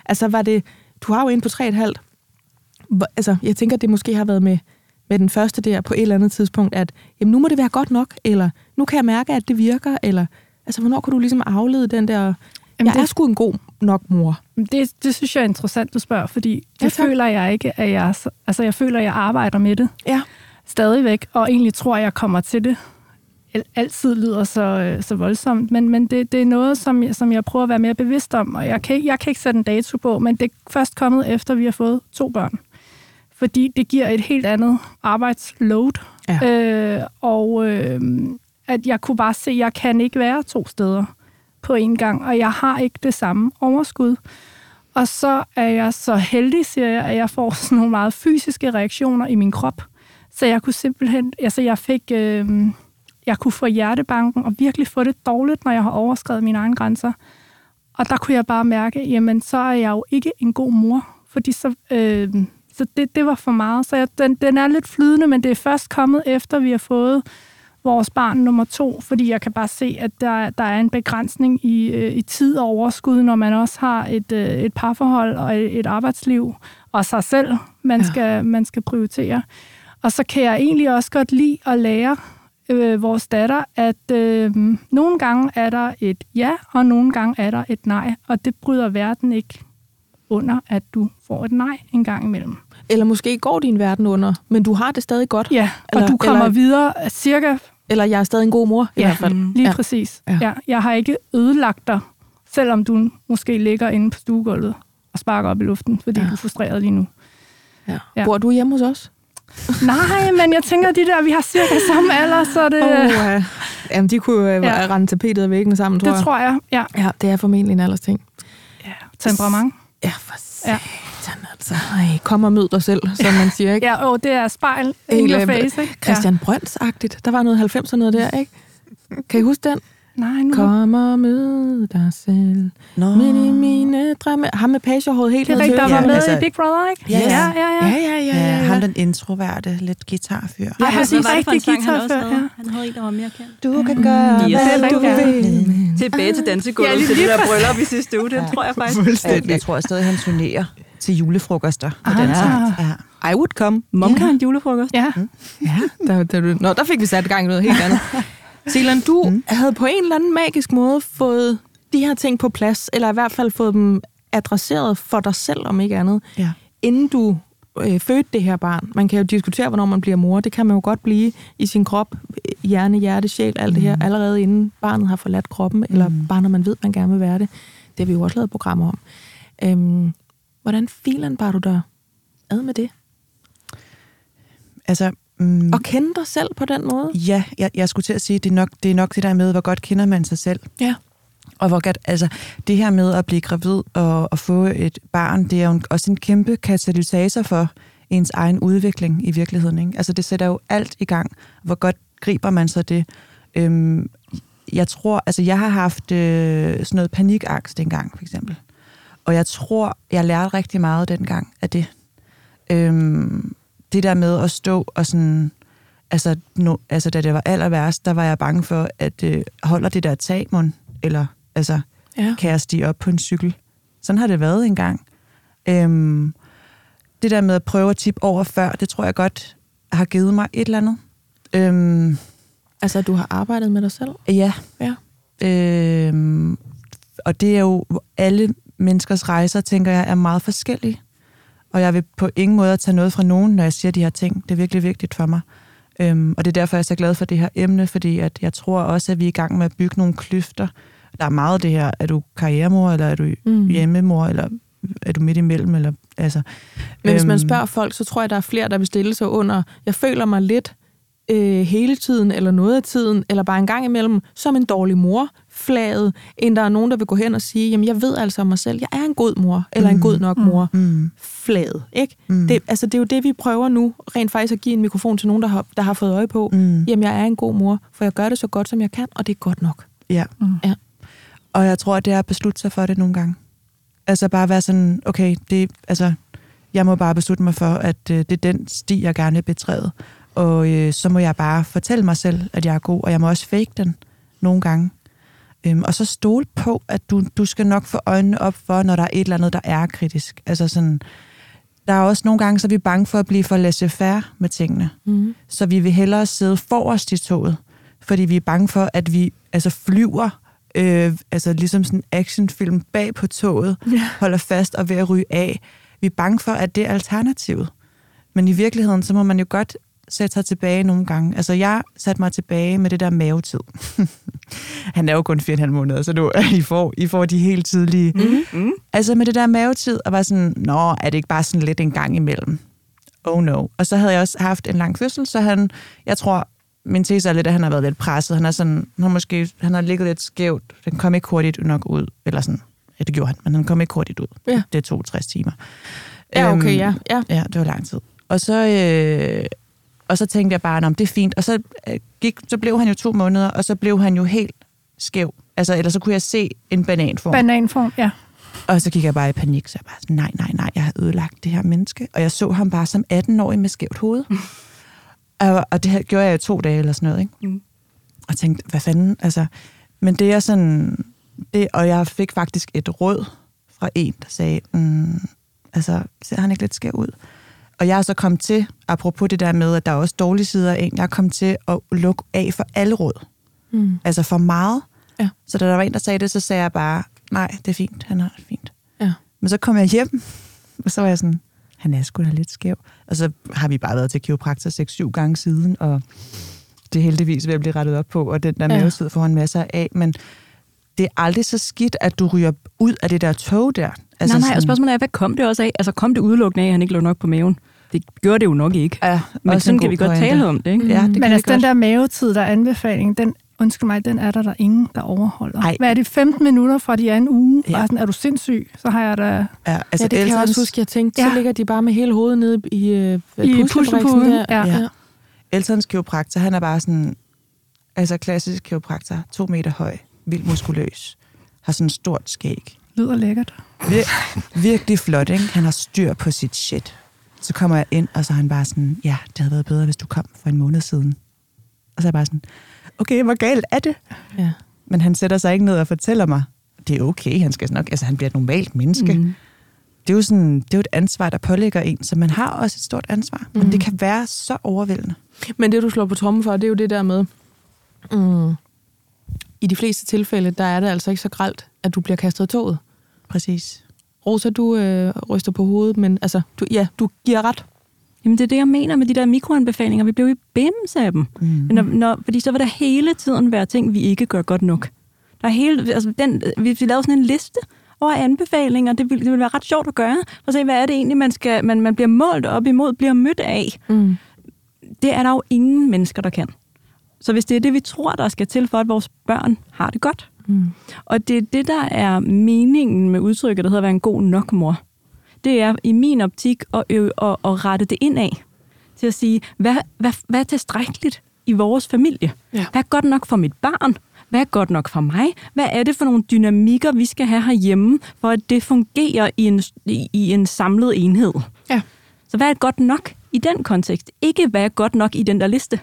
S2: Altså var det, du har jo en på tre et halvt. Hvor- Altså, jeg tænker, det måske har været med, med den første der på et eller andet tidspunkt, at jamen, nu må det være godt nok, eller nu kan jeg mærke, at det virker, eller Altså, hvornår kunne du ligesom aflede den der,
S3: Jamen,
S2: jeg
S3: det-
S2: er sgu en god nok mor?
S3: Det, det synes jeg er interessant, du spørger, fordi det
S2: Ja, tak.
S3: føler jeg ikke, at jeg... så- Altså, jeg føler, at jeg arbejder med det
S2: Ja.
S3: stadigvæk, og egentlig tror, at jeg kommer til det. Al- Altid lyder så, øh, så voldsomt, men, men det, det er noget, som jeg, som jeg prøver at være mere bevidst om, og jeg kan, jeg kan ikke sætte en dato på, men det er først kommet efter, vi har fået to børn. Fordi det giver et helt andet arbejdsload,
S2: Ja.
S3: øh, og øh, at jeg kunne bare se, at jeg kan ikke være to steder på en gang, og jeg har ikke det samme overskud. Og så er jeg så heldig, siger jeg, at jeg får sådan nogle meget fysiske reaktioner i min krop. Så jeg kunne simpelthen, altså jeg fik, øh, jeg kunne få hjertebanken og virkelig få det dårligt, når jeg har overskrevet mine egne grænser. Og der kunne jeg bare mærke, jamen så er jeg jo ikke en god mor, fordi så, øh, så det, det var for meget. Så jeg, den, den er lidt flydende, men det er først kommet efter, vi har fået vores barn nummer to, fordi jeg kan bare se, at der, der er en begrænsning i, øh, i tid og overskud, når man også har et, øh, et parforhold og et, et arbejdsliv, og sig selv, man,
S2: Ja.
S3: ja. skal, man skal prioritere. Og så kan jeg egentlig også godt lide at lære øh, vores datter, at øh, nogle gange er der et ja, og nogle gange er der et nej, og det bryder verden ikke under, at du får et nej en gang imellem.
S2: Eller måske går din verden under, men du har det stadig godt.
S3: Ja, og
S2: Eller-
S3: du kommer
S2: eller-
S3: videre cirka
S2: Eller jeg er stadig en god mor, i
S3: Ja,
S2: hvert fald.
S3: Lige
S2: Ja.
S3: præcis.
S2: Ja.
S3: Ja. Jeg har ikke ødelagt dig, selvom du måske ligger inde på stuegulvet og sparker op i luften, fordi
S2: Ja.
S3: du er frustreret lige nu.
S2: Ja.
S3: Ja.
S2: Bor du hjemme hos os?
S3: Nej, men jeg tænker, de der, vi har cirka samme alder, så det,
S2: Oh, ja. Jamen, de kunne øh,
S3: Ja.
S2: rende tapetet af væggen sammen, tror
S3: det
S2: jeg.
S3: tror jeg. Ja.
S2: Ja, det er formentlig en aldersting.
S3: ja. Temperament.
S2: Ja, for
S3: Ja.
S2: Satan altså. Ej, kom og mød dig selv, som man siger, ikke?
S3: Ja, åh, det er spejl
S2: øh,
S3: face, ikke?
S2: Christian Brøns-agtigt. Der var noget 90'er noget der, ikke? Kan I huske den?
S3: Ja. Nej, nu
S2: Kom og mød dig selv.
S1: Nå.
S2: Midt i mine drømme. Ham med pagehåret helt
S3: det er rigtigt, der var med
S1: altså-
S3: i Big Brother, ikke?
S1: Ja,
S3: ja, ja.
S2: Ja,
S3: ja.
S2: ja, ja.
S1: Ja,
S2: ja,
S1: ham
S2: ja.
S1: den introverte, lidt guitarfyr.
S3: Ja,
S4: Ej,
S3: præcis.
S4: hvad var det for en
S3: Rigtig
S4: sang, han også
S3: guitarfører,
S4: havde?
S3: ja.
S4: Han havde en, der var mere kendt.
S1: Du kan gøre,
S4: Yes.
S1: hvad
S3: Det er
S1: du vil.
S4: Tilbage til dansegulvet,
S3: Ja, lige
S4: til det der bryllup i sidste uge, det tror jeg faktisk.
S1: Jeg, jeg tror stadig, han turnerer til julefrokoster på
S3: Ah.
S1: Ja.
S2: I would come.
S4: Momkan julefrokost.
S3: Ja,
S2: Ja, der, der, Nå, der fik vi sat gang i noget helt andet. Silan, du mm. havde på en eller anden magisk måde fået de her ting på plads, eller i hvert fald fået dem adresseret for dig selv, om ikke andet,
S1: Ja.
S2: inden du øh, fødte det her barn. Man kan jo diskutere, hvornår man bliver mor. Det kan man jo godt blive i sin krop, øh, hjerne, hjerte, sjæl, alt det her, allerede inden barnet har forladt kroppen, eller bare når man ved, man gerne vil være det. Det har vi jo også lavet programmer om. Øhm, hvordan filen bare du der ad med det?
S1: Altså, mm,
S2: Og kende dig selv på den måde?
S1: ja, jeg, jeg skulle til at sige, det er, nok, det er nok det der med, hvor godt kender man sig selv.
S2: Ja.
S1: Og hvor godt, altså, det her med at blive gravid og, og få et barn, det er jo en, også en kæmpe katalysator for ens egen udvikling i virkeligheden. Ikke? Altså, det sætter jo alt i gang. Hvor godt griber man så det? Øhm, jeg tror, altså, jeg har haft øh, sådan noget panikangst engang, for eksempel. Og jeg tror, jeg lærte rigtig meget dengang af det. Øhm, det der med at stå og sådan... Altså, no, altså da det var aller værst, der var jeg bange for, at øh, holder det der tag, mon? Eller altså,
S2: Ja.
S1: kan jeg stige op på en cykel? Sådan har det været engang. Øhm, det der med at prøve at tippe over før, det tror jeg godt har givet mig et eller andet. Øhm,
S2: Altså, du har arbejdet med dig selv?
S1: ja.
S2: Ja.
S1: Øhm, og det er jo alle menneskers rejser, tænker jeg, er meget forskellige. Og jeg vil på ingen måde tage noget fra nogen, når jeg siger de her ting. Det er virkelig vigtigt for mig. Øhm, og det er derfor, jeg er så glad for det her emne, fordi at jeg tror også, at vi er i gang med at bygge nogle kløfter. Der er meget af det her, er du karrieremor, eller er du
S2: Mm.
S1: hjemmemor, eller er du midt imellem? Eller, altså,
S2: Men hvis man
S1: øhm,
S2: spørger folk, så tror jeg, der er flere, der vil stille sig under, jeg føler mig lidt øh, hele tiden, eller noget af tiden, eller bare en gang imellem, som en dårlig mor, flaget, end der er nogen, der vil gå hen og sige, jamen jeg ved altså om mig selv, jeg er en god mor, eller en god nok mor,
S1: Mm,
S2: flaget, ikke?
S1: Mm.
S2: Det, altså, det er jo det, vi prøver nu, rent faktisk at give en mikrofon til nogen, der har, der har fået øje på,
S1: mm.
S2: jamen jeg er en god mor, for jeg gør det så godt, som jeg kan, og det er godt nok.
S1: Ja.
S3: Mm.
S2: Ja.
S1: Og jeg tror, at det er at beslutte sig for det nogle gange. Altså bare være sådan, okay, det, altså, jeg må bare beslutte mig for, at øh, det er den sti, jeg gerne vil betræde. Og øh, så må jeg bare fortælle mig selv, at jeg er god, og jeg må også fake den nogle gange. Øhm, og så stole på, at du, du skal nok få øjnene op for, når der er et eller andet, der er kritisk. Altså sådan, der er også nogle gange, så er vi bange for at blive for laissez-faire med tingene.
S2: Mm.
S1: Så vi vil hellere sidde forrest i toget, fordi vi er bange for, at vi altså flyver øh, altså ligesom sådan en actionfilm bag på toget,
S2: Ja.
S1: holder fast og ved at ryge af. Vi er bange for, at det er alternativet. Men i virkeligheden, så må man jo godt sætte sig tilbage nogle gange. Altså, jeg satte mig tilbage med det der mavetid. Han er jo kun 4,5 måneder, så nu I får, I får de helt tidlige.
S4: Mm. Mm.
S1: Altså med det der mavetid, og var sådan, nå, er det ikke bare sådan lidt en gang imellem? Oh no. Og så havde jeg også haft en lang fødsel, så han, jeg tror, min tese er lidt, at han har været lidt presset. Han er sådan, han har måske, han har ligget lidt skævt. Den kom ikke hurtigt nok ud. Eller sådan, ja, det gjorde han, men han kom ikke hurtigt ud.
S2: Ja.
S1: Det er 62 timer.
S2: Ja, okay,
S1: Øhm,
S2: ja. ja.
S1: Ja, det var lang tid. Og så, øh, og så tænkte jeg bare, om det er fint. Og så, øh, gik, så blev han jo to måneder, og så blev han jo helt skæv. Altså, eller så kunne jeg se en bananform.
S3: Bananform, ja.
S1: Og så gik jeg bare i panik, så jeg bare sådan, nej, nej, nej, jeg har ødelagt det her menneske. Og jeg så ham bare som 18-årig med skævt hoved. og, og det gjorde jeg i to dage eller sådan noget, ikke?
S4: Mm.
S1: Og tænkte, hvad fanden, altså... Men det er sådan... Det, og jeg fik faktisk et råd fra en, der sagde, mm, altså, ser han ikke lidt skæv ud? Og jeg er så kommet til, apropos det der med, at der er også dårlige sider af en, jeg er kommet til at lukke af for alle råd.
S2: Mm.
S1: Altså for meget.
S2: Ja.
S1: Så da der var en, der sagde det, så sagde jeg bare, nej, det er fint, han har det fint.
S2: Ja.
S1: Men så kom jeg hjem, og så var jeg sådan, han er sgu da lidt skæv. Og så har vi bare været til kiropraktor 6-7 gange siden, og det er heldigvis ved at blive rettet op på, og den der
S2: Ja.
S1: mavesid får han masser af, men det er aldrig så skidt, at du ryger ud af det der tog der.
S4: Altså nej, nej, og spørgsmålet er, hvad kom det også af? Altså kom det udelukkende af, at han ikke lå nok på maven? Det gjorde det jo nok ikke.
S1: ja,
S4: Men sådan kan vi godt
S1: pointe.
S4: tale om det, ikke?
S1: Ja, det kan
S3: Men altså, den der mavetid, der er anbefaling, den, undskyld mig, den er der der ingen, der overholder.
S1: Ej.
S3: Hvad er det, 15 minutter fra de er en uge?
S1: Ja.
S3: Ja. Og sådan, er du sindssyg? Så har jeg da
S1: Ja,
S2: Altså, ja, det kan jeg også huske, jeg tænkte, ja. så
S3: Ja.
S2: ligger de bare med hele hovedet nede i, øh,
S3: I
S2: puslebriksen
S3: puslepuden,
S2: der.
S3: ja.
S2: ja.
S1: Eltons kiropraktor, han er bare sådan, altså klassisk kiropraktor, to meter høj, vildt muskuløs, har sådan et stort skæg.
S3: lyder lækkert.
S1: Vir- virkelig flot, ikke? Han har styr på sit shit. Så kommer jeg ind, og så er han bare sådan, ja, det havde været bedre, hvis du kom for en måned siden. Og så er jeg bare sådan, okay, hvor galt er det?
S2: ja.
S1: Men han sætter sig ikke ned og fortæller mig, det er okay, han skal nok, altså han bliver et normalt menneske. Mm. Det er jo sådan, det er jo et ansvar, der pålægger en, så man har også et stort ansvar. Mm. Men det kan være så overvældende.
S2: Men det, du slår på trommen for, det er jo det der med, mm, i de fleste tilfælde, der er det altså ikke så gralt, at du bliver kastet af toget.
S1: Præcis.
S2: Rosa, du øh, ryster på hovedet, men altså, du, ja, du giver ret.
S4: Jamen det er det, jeg mener med de der mikroanbefalinger. Vi blev jo bims af dem.
S1: Mm.
S4: Men når, når, fordi så vil der hele tiden være ting, vi ikke gør godt nok. Der er hele, altså den, hvis vi lavede sådan en liste over anbefalinger, det ville, det ville være ret sjovt at gøre, for at se, hvad er det egentlig, man, skal, man, man bliver målt op imod, bliver mødt af.
S2: Mm.
S4: Det er der jo ingen mennesker, der kan. Så hvis det er det, vi tror, der skal til for, at vores børn har det godt,
S2: Mm.
S4: og det er det, der er meningen med udtrykket, der hedder at være en god nok mor. Det er i min optik at, øve, at, at rette det ind af til at sige, hvad, hvad, hvad er tilstrækkeligt i vores familie?
S2: Ja.
S4: Hvad er godt nok for mit barn? Hvad er godt nok for mig? Hvad er det for nogle dynamikker, vi skal have herhjemme, for at det fungerer i en, i, en samlet enhed?
S2: Ja.
S4: Så hvad er godt nok i den kontekst? Ikke hvad er godt nok i den der liste.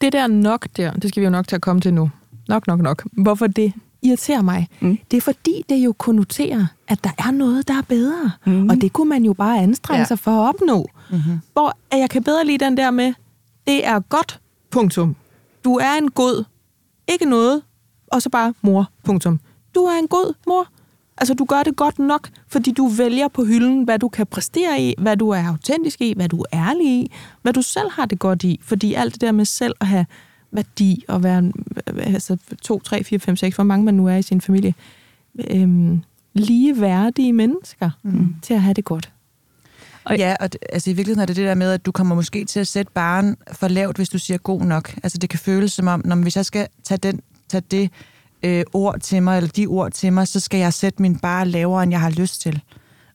S2: Det der nok der, det skal vi jo nok til at komme til nu. Nok, nok, nok. Hvorfor det irriterer mig?
S4: Mm.
S2: Det er fordi, det jo konnoterer, at der er noget, der er bedre.
S4: Mm.
S2: Og det kunne man jo bare anstrenge ja. Sig for at opnå.
S1: Mm-hmm.
S2: Hvor at jeg kan bedre lide den der med, det er godt, punktum. Du er en god, ikke noget, og så bare mor, punktum. Du er en god mor. Altså, du gør det godt nok, fordi du vælger på hylden, hvad du kan præstere i, hvad du er autentisk i, hvad du er ærlig i, hvad du selv har det godt i. Fordi alt det der med selv at have værdi og være altså, 2, 3, 4, 5, 6, hvor mange man nu er i sin familie, øhm, ligeværdige mennesker mm. til at have det godt.
S4: Og-
S1: Ja, og det, altså i virkeligheden er det det der med, at du kommer måske til at sætte baren for lavt, hvis du siger god nok. Altså det kan føles som om, når hvis jeg skal tage, den, tage det øh, ord til mig, eller de ord til mig, så skal jeg sætte min bar lavere, end jeg har lyst til.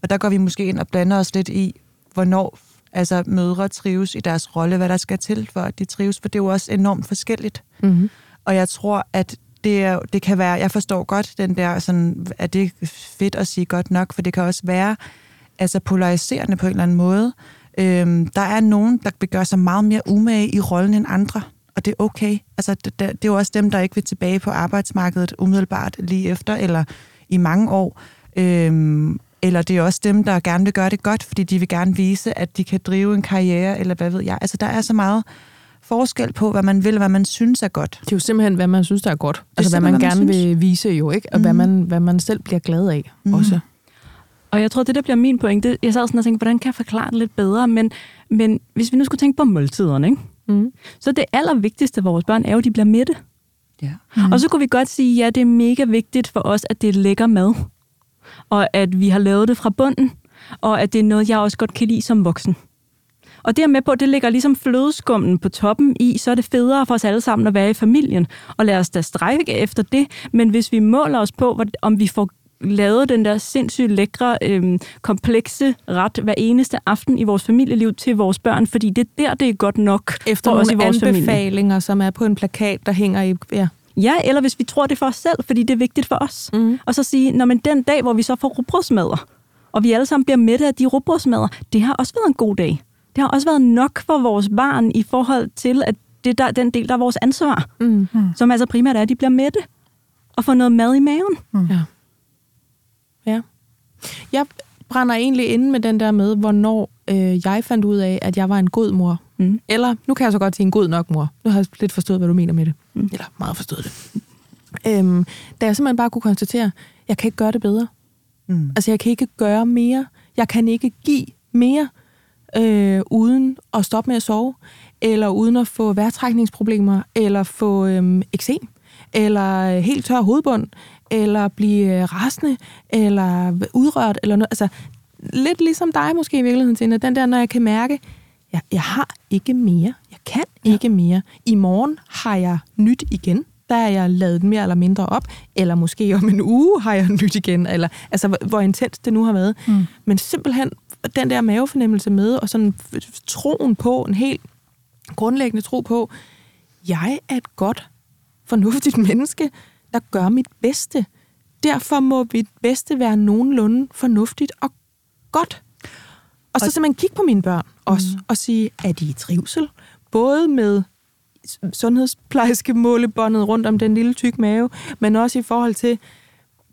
S1: Og der går vi måske ind og blander os lidt i, hvornår altså, mødre trives i deres rolle, hvad der skal til for, at de trives, for det er jo også enormt forskelligt.
S2: Mm-hmm.
S1: Og jeg tror, at det, er, det kan være, jeg forstår godt den der, sådan, at det er fedt at sige godt nok, for det kan også være altså polariserende på en eller anden måde. Øhm, der er nogen, der gøre sig meget mere umage i rollen end andre, og det er okay. Altså, det, det, det er jo også dem, der ikke vil tilbage på arbejdsmarkedet umiddelbart lige efter, eller i mange år. Øhm, eller det er også dem, der gerne vil gøre det godt, fordi de vil gerne vise, at de kan drive en karriere, eller hvad ved jeg. Altså, der er så meget forskel på, hvad man vil, hvad man synes er godt.
S2: Det er jo simpelthen, hvad man synes, der er godt. Altså, hvad man gerne
S1: hvad man
S2: vil vise jo, ikke? Og mm. hvad, man, hvad man selv bliver glad af mm. også.
S4: Og jeg tror, det der bliver min pointe, jeg sad sådan og tænkte, hvordan kan jeg forklare det lidt bedre, men, men hvis vi nu skulle tænke på måltiderne, ikke?
S2: Mm.
S4: så det allervigtigste for vores børn er jo, at de bliver mætte.
S1: Ja.
S4: Mm. Og så kunne vi godt sige, ja, det er mega vigtigt for os, at det er lækker mad, og at vi har lavet det fra bunden, og at det er noget, jeg også godt kan lide som voksen. Og det med på, det ligger ligesom flødeskummen på toppen i, så er det federe for os alle sammen at være i familien. Og lad os da strække efter det. Men hvis vi måler os på, om vi får lavet den der sindssygt lækre, øhm, komplekse ret hver eneste aften i vores familieliv til vores børn, fordi det er der, det er godt nok
S2: Efter
S4: for os i vores familie.
S2: anbefalinger, som er på en plakat, der hænger i... Ja.
S4: Ja, eller hvis vi tror det for os selv, fordi det er vigtigt for os.
S2: Mm.
S4: Og så sige, når men den dag, hvor vi så får rugbrødsmadder, og vi alle sammen bliver mætte af de rugbrødsmadder, det har også været en god dag. Det har også været nok for vores barn i forhold til, at det der, den del, der er vores ansvar,
S2: Mm.
S4: som altså primært er, at de bliver mætte og får noget mad i maven.
S2: Ja. ja. Jeg brænder egentlig inde med den der med, hvornår øh, jeg fandt ud af, at jeg var en god mor.
S4: Mm.
S2: Eller, nu kan jeg så godt sige en god nok mor. Nu har jeg lidt forstået, hvad du mener med det.
S4: Mm.
S2: Eller meget forstået det. Øhm, da jeg simpelthen bare kunne konstatere, jeg kan ikke gøre det bedre.
S1: Mm.
S2: Altså, jeg kan ikke gøre mere. Jeg kan ikke give mere, øh, uden at stoppe med at sove, eller uden at få vejrtrækningsproblemer, eller få øh, eksem, eller øh, helt tør hovedbund, eller blive øh, rasende, eller udrørt, eller noget. Altså, lidt ligesom dig måske i virkeligheden, Tina. Den der, når jeg kan mærke, jeg, jeg har ikke mere. Kan ikke mere. I morgen har jeg nyt igen. Der er jeg lavet mere eller mindre op. Eller måske om en uge har jeg nyt igen. Eller, altså, hvor, hvor intens det nu har været.
S3: Mm.
S2: Men simpelthen den der mavefornemmelse med, og sådan troen på, en helt grundlæggende tro på, jeg er et godt, fornuftigt menneske, der gør mit bedste. Derfor må mit bedste være nogenlunde fornuftigt og godt. Og så
S1: Og-
S2: simpelthen kigge på mine børn også, mm. og sige, er de i trivsel? Både med sundhedsplejerske målebåndet rundt om den lille tyk mave, men også i forhold til,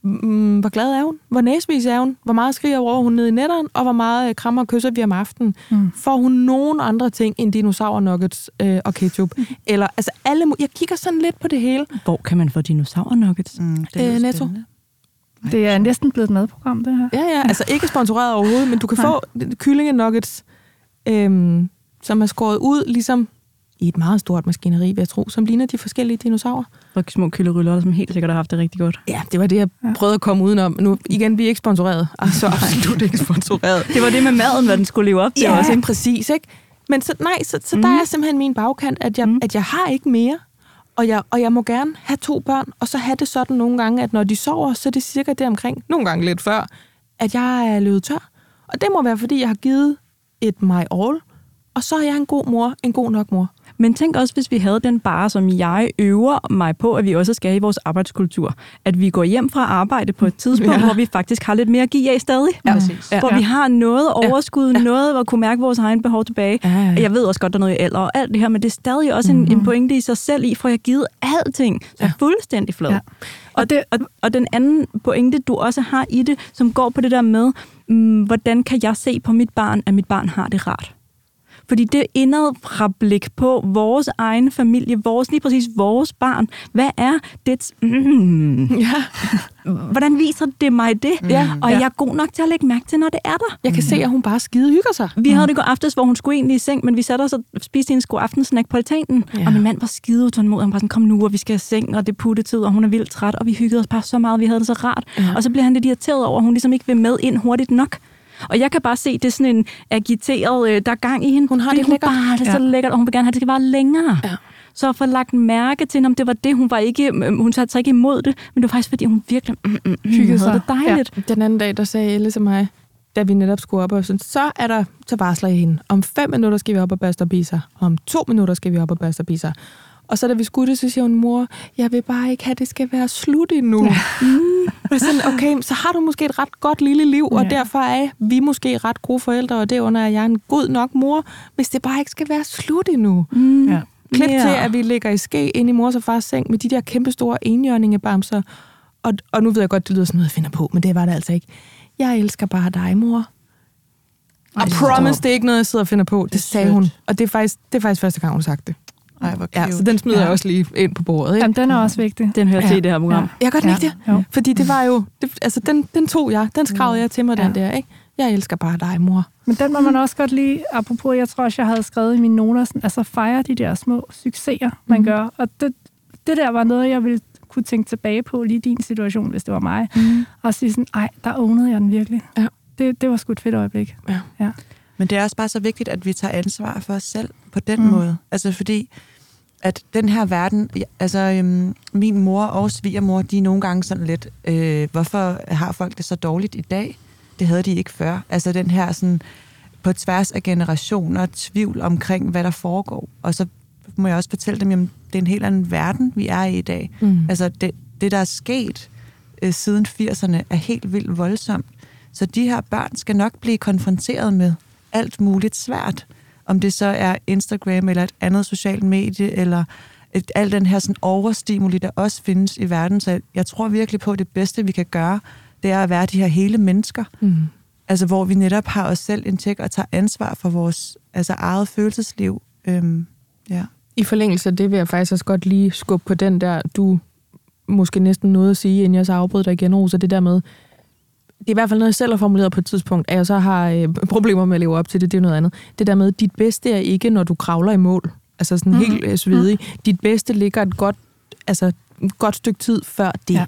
S2: mm, hvor glad er hun? Hvor næsvis er hun? Hvor meget skriger over hun ned i netteren? Og hvor meget øh, krammer og kysser vi om aftenen?
S3: Mm.
S2: Får hun nogen andre ting end dinosaur nuggets øh, og ketchup? Eller, altså alle, jeg kigger sådan lidt på det hele.
S4: Hvor kan man få dinosaurnuggets?
S1: Mm, det
S2: Øh,
S1: lyder
S2: Netto.
S1: spændende.
S3: Det er næsten blevet et madprogram, det her.
S2: Ja, ja, altså ikke sponsoreret overhovedet, men du kan få kyllingenuggets, øhm, som er skåret ud, ligesom i et meget stort maskineri, vil jeg tro, som ligner de forskellige dinosaurer.
S4: Og små kylderyller, som helt sikkert har haft det rigtig godt.
S2: Ja, det var det, jeg prøvede at komme udenom. Nu, igen, vi er ikke sponsoreret. Altså absolut ikke sponsoreret.
S4: Det var det med maden, hvad den skulle leve op til
S2: Ja,
S4: også.
S2: ikke? præcis, ikke? Men så, nej, så, så mm. der er simpelthen min bagkant, at jeg, mm. at jeg har ikke mere. Og jeg, og jeg må gerne have to børn, og så have det sådan nogle gange, at når de sover, så er det cirka det omkring, nogle gange lidt før, at jeg er løbet tør. Og det må være, fordi jeg har givet et my all, og så er jeg en god mor, en god nok mor.
S4: Men tænk også, hvis vi havde den bare, som jeg øver mig på, at vi også skal i vores arbejdskultur. At vi går hjem fra arbejde på et tidspunkt,
S2: Ja.
S4: hvor vi faktisk har lidt mere at give af stadig.
S1: Ja, præcis.
S2: Ja.
S4: Hvor vi har noget overskud, ja. noget hvor kunne mærke vores egen behov tilbage.
S2: Ja, ja.
S4: Jeg ved også godt, der er noget i alder og alt det her, men det er stadig også en, en pointe i sig selv i, for jeg har givet alting. Så
S2: Ja.
S4: fuldstændig flad.
S3: Ja.
S4: Og, det, og, og den anden pointe, du også har i det, som går på det der med, mm, hvordan kan jeg se på mit barn, at mit barn har det rart? Fordi det indadfra blik på vores egen familie, vores, lige præcis vores barn, hvad er det? Mm,
S2: Ja,
S4: hvordan viser det mig det?
S2: Ja.
S4: Og
S2: Ja.
S4: jeg er god nok til at lægge mærke til, når det er der.
S2: jeg kan se, at hun bare skide hygger sig.
S4: Vi havde det i går aftes, hvor hun skulle egentlig i seng, men vi satte os og spiste en god aftensnack på altanen.
S2: Ja.
S4: Og min mand var skide utålmodig. Han var sådan, kom nu, og vi skal i seng, og det er puttetid, og hun er vildt træt. Og vi hyggede os bare så meget, vi havde det så rart.
S2: Ja.
S4: Og så bliver han lidt irriteret over, at hun ligesom ikke vil med ind hurtigt nok. Og jeg kan bare se, det er sådan en agiteret, øh, der er gang i hende.
S2: Hun har det
S4: hun
S2: lækkert.
S4: Bare, det er så
S3: Ja.
S4: lækkert, og hun vil gerne have, det skal være længere.
S2: Ja.
S4: Så at få lagt mærke til, om det var det, hun var ikke, øh, hun satte sig ikke imod det, men det var faktisk, fordi hun virkelig mm, mm, mm,
S3: Hyggede sig.
S4: det dejligt.
S2: Den anden dag, der sagde Elle til mig, da vi netop skulle op, og sådan, så er der, så varsler jeg hende. Om fem minutter skal vi op og børste og. Om to minutter skal vi op og børste og. Og så da vi skulle det, så siger hun, mor, jeg vil bare ikke have, at det skal være slut endnu. Ja. Mm. sådan, okay, så har du måske et ret godt lille liv, og
S3: Ja.
S2: derfor er vi måske ret gode forældre, og derunder er jeg en god nok mor, hvis det bare ikke skal være slut endnu.
S4: Mm.
S3: Ja.
S2: Klip
S4: Ja.
S2: til, at vi ligger i ske inde i mors og fars seng med de der kæmpe store enhjørningebamser. Og, og nu ved jeg godt, det lyder sådan noget, jeg finder på, men det var det altså ikke. Jeg elsker bare dig, mor. Og
S1: det
S2: promise, det er ikke noget, jeg sidder og finder på. Det,
S1: Det
S2: sagde hun.
S1: sødt.
S2: Og det er, faktisk, det er faktisk første gang, hun har sagt det.
S1: Ej, hvor
S2: Ja,
S1: cute.
S2: så den smider
S1: ja.
S2: jeg også lige ind på bordet. Ikke?
S3: Jamen, den er også vigtig.
S4: Den hører
S2: Ja.
S4: til i det her program.
S2: Jeg kan godt lide
S3: Ja.
S2: det.
S3: Jo.
S2: Fordi det var jo... Det, altså, den, den tog jeg. Den skravede jeg til mig, den
S3: Ja.
S2: der. Ikke? Jeg elsker bare dig, mor.
S3: Men den må man også godt lige, apropos, jeg tror også, jeg havde skrevet i mine noter, sådan, altså fejre de der små succeser, man
S2: Mhm.
S3: gør. Og det, det der var noget, jeg ville kunne tænke tilbage på, lige din situation, hvis det var mig.
S2: Mm.
S3: Og sige sådan, ej, der ownede jeg den virkelig.
S2: Ja.
S3: Det, det var sgu et fedt øjeblik.
S2: Ja.
S3: ja.
S1: Men det er også bare så vigtigt, at vi tager ansvar for os selv på den
S3: Mm.
S1: måde. Altså fordi, at den her verden, altså øhm, min mor og svigermor, de er nogle gange sådan lidt, øh, hvorfor har folk det så dårligt i dag? Det havde de ikke før. Altså den her sådan, på tværs af generationer, tvivl omkring, hvad der foregår. Og så må jeg også fortælle dem, jamen, det er en helt anden verden, vi er i i dag.
S2: Mm.
S1: Altså det, det der er sket øh, siden 80'erne, er helt vildt voldsomt. Så de her børn skal nok blive konfronteret med alt muligt svært. Om det så er Instagram eller et andet socialt medie, eller et, al den her sådan overstimuli, der også findes i verden. Så jeg tror virkelig på, at det bedste, vi kan gøre, det er at være de her hele mennesker.
S2: Mm.
S1: Altså hvor vi netop har os selv en tjek og tager ansvar for vores altså, eget følelsesliv. Øhm, ja.
S2: I forlængelse af det vil jeg faktisk også godt lige skubbe på den der, du måske næsten nåede at sige, inden jeg så afbrød dig igen, Rosa, det der med, det er i hvert fald noget, jeg selv har formuleret på et tidspunkt, at jeg så har øh, problemer med at leve op til det, det er noget andet. Det der med, dit bedste er ikke, når du kravler i mål. Altså sådan
S3: Mhm.
S2: helt øh, svedig. Dit bedste ligger et godt, altså, et godt stykke tid før det.
S3: Ja.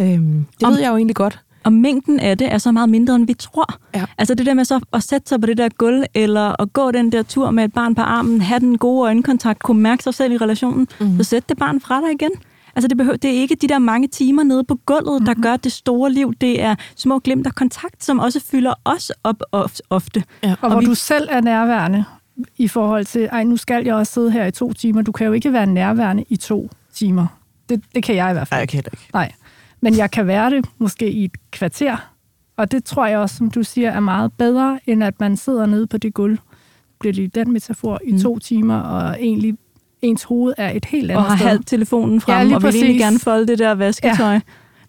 S2: Øhm, det
S4: Om-
S2: ved jeg jo egentlig godt.
S4: Og mængden af det er så meget mindre, end vi tror.
S2: Ja.
S4: Altså det der med så at sætte sig på det der gulv, eller at gå den der tur med et barn på armen, have den gode øjenkontakt, kunne mærke sig selv i relationen,
S2: Mhm.
S4: mm. så sæt det barn fra dig igen. Altså det, behøver, det er ikke de der mange timer nede på gulvet, der gør det store liv. Det er små glimt af kontakt, som også fylder os op of- ofte.
S2: Ja.
S3: Og,
S4: Og
S3: hvor
S4: vi-
S3: du selv er nærværende i forhold til, ej, nu skal jeg også sidde her i to timer. Du kan jo ikke være nærværende i to timer. Det, det kan jeg i hvert fald.
S1: Ej, jeg kan ikke.
S3: Nej. Men jeg kan være det måske i et kvarter. Og det tror jeg også, som du siger, er meget bedre, end at man sidder nede på det gulv, bliver det i den metafor, i
S4: Mm.
S3: to timer, og egentlig ens hoved er et helt
S4: Og
S3: andet
S4: har
S3: sted.
S4: halvt telefonen frem,
S3: Ja, lige
S4: og vil egentlig gerne folde det der vasketøj. Ja.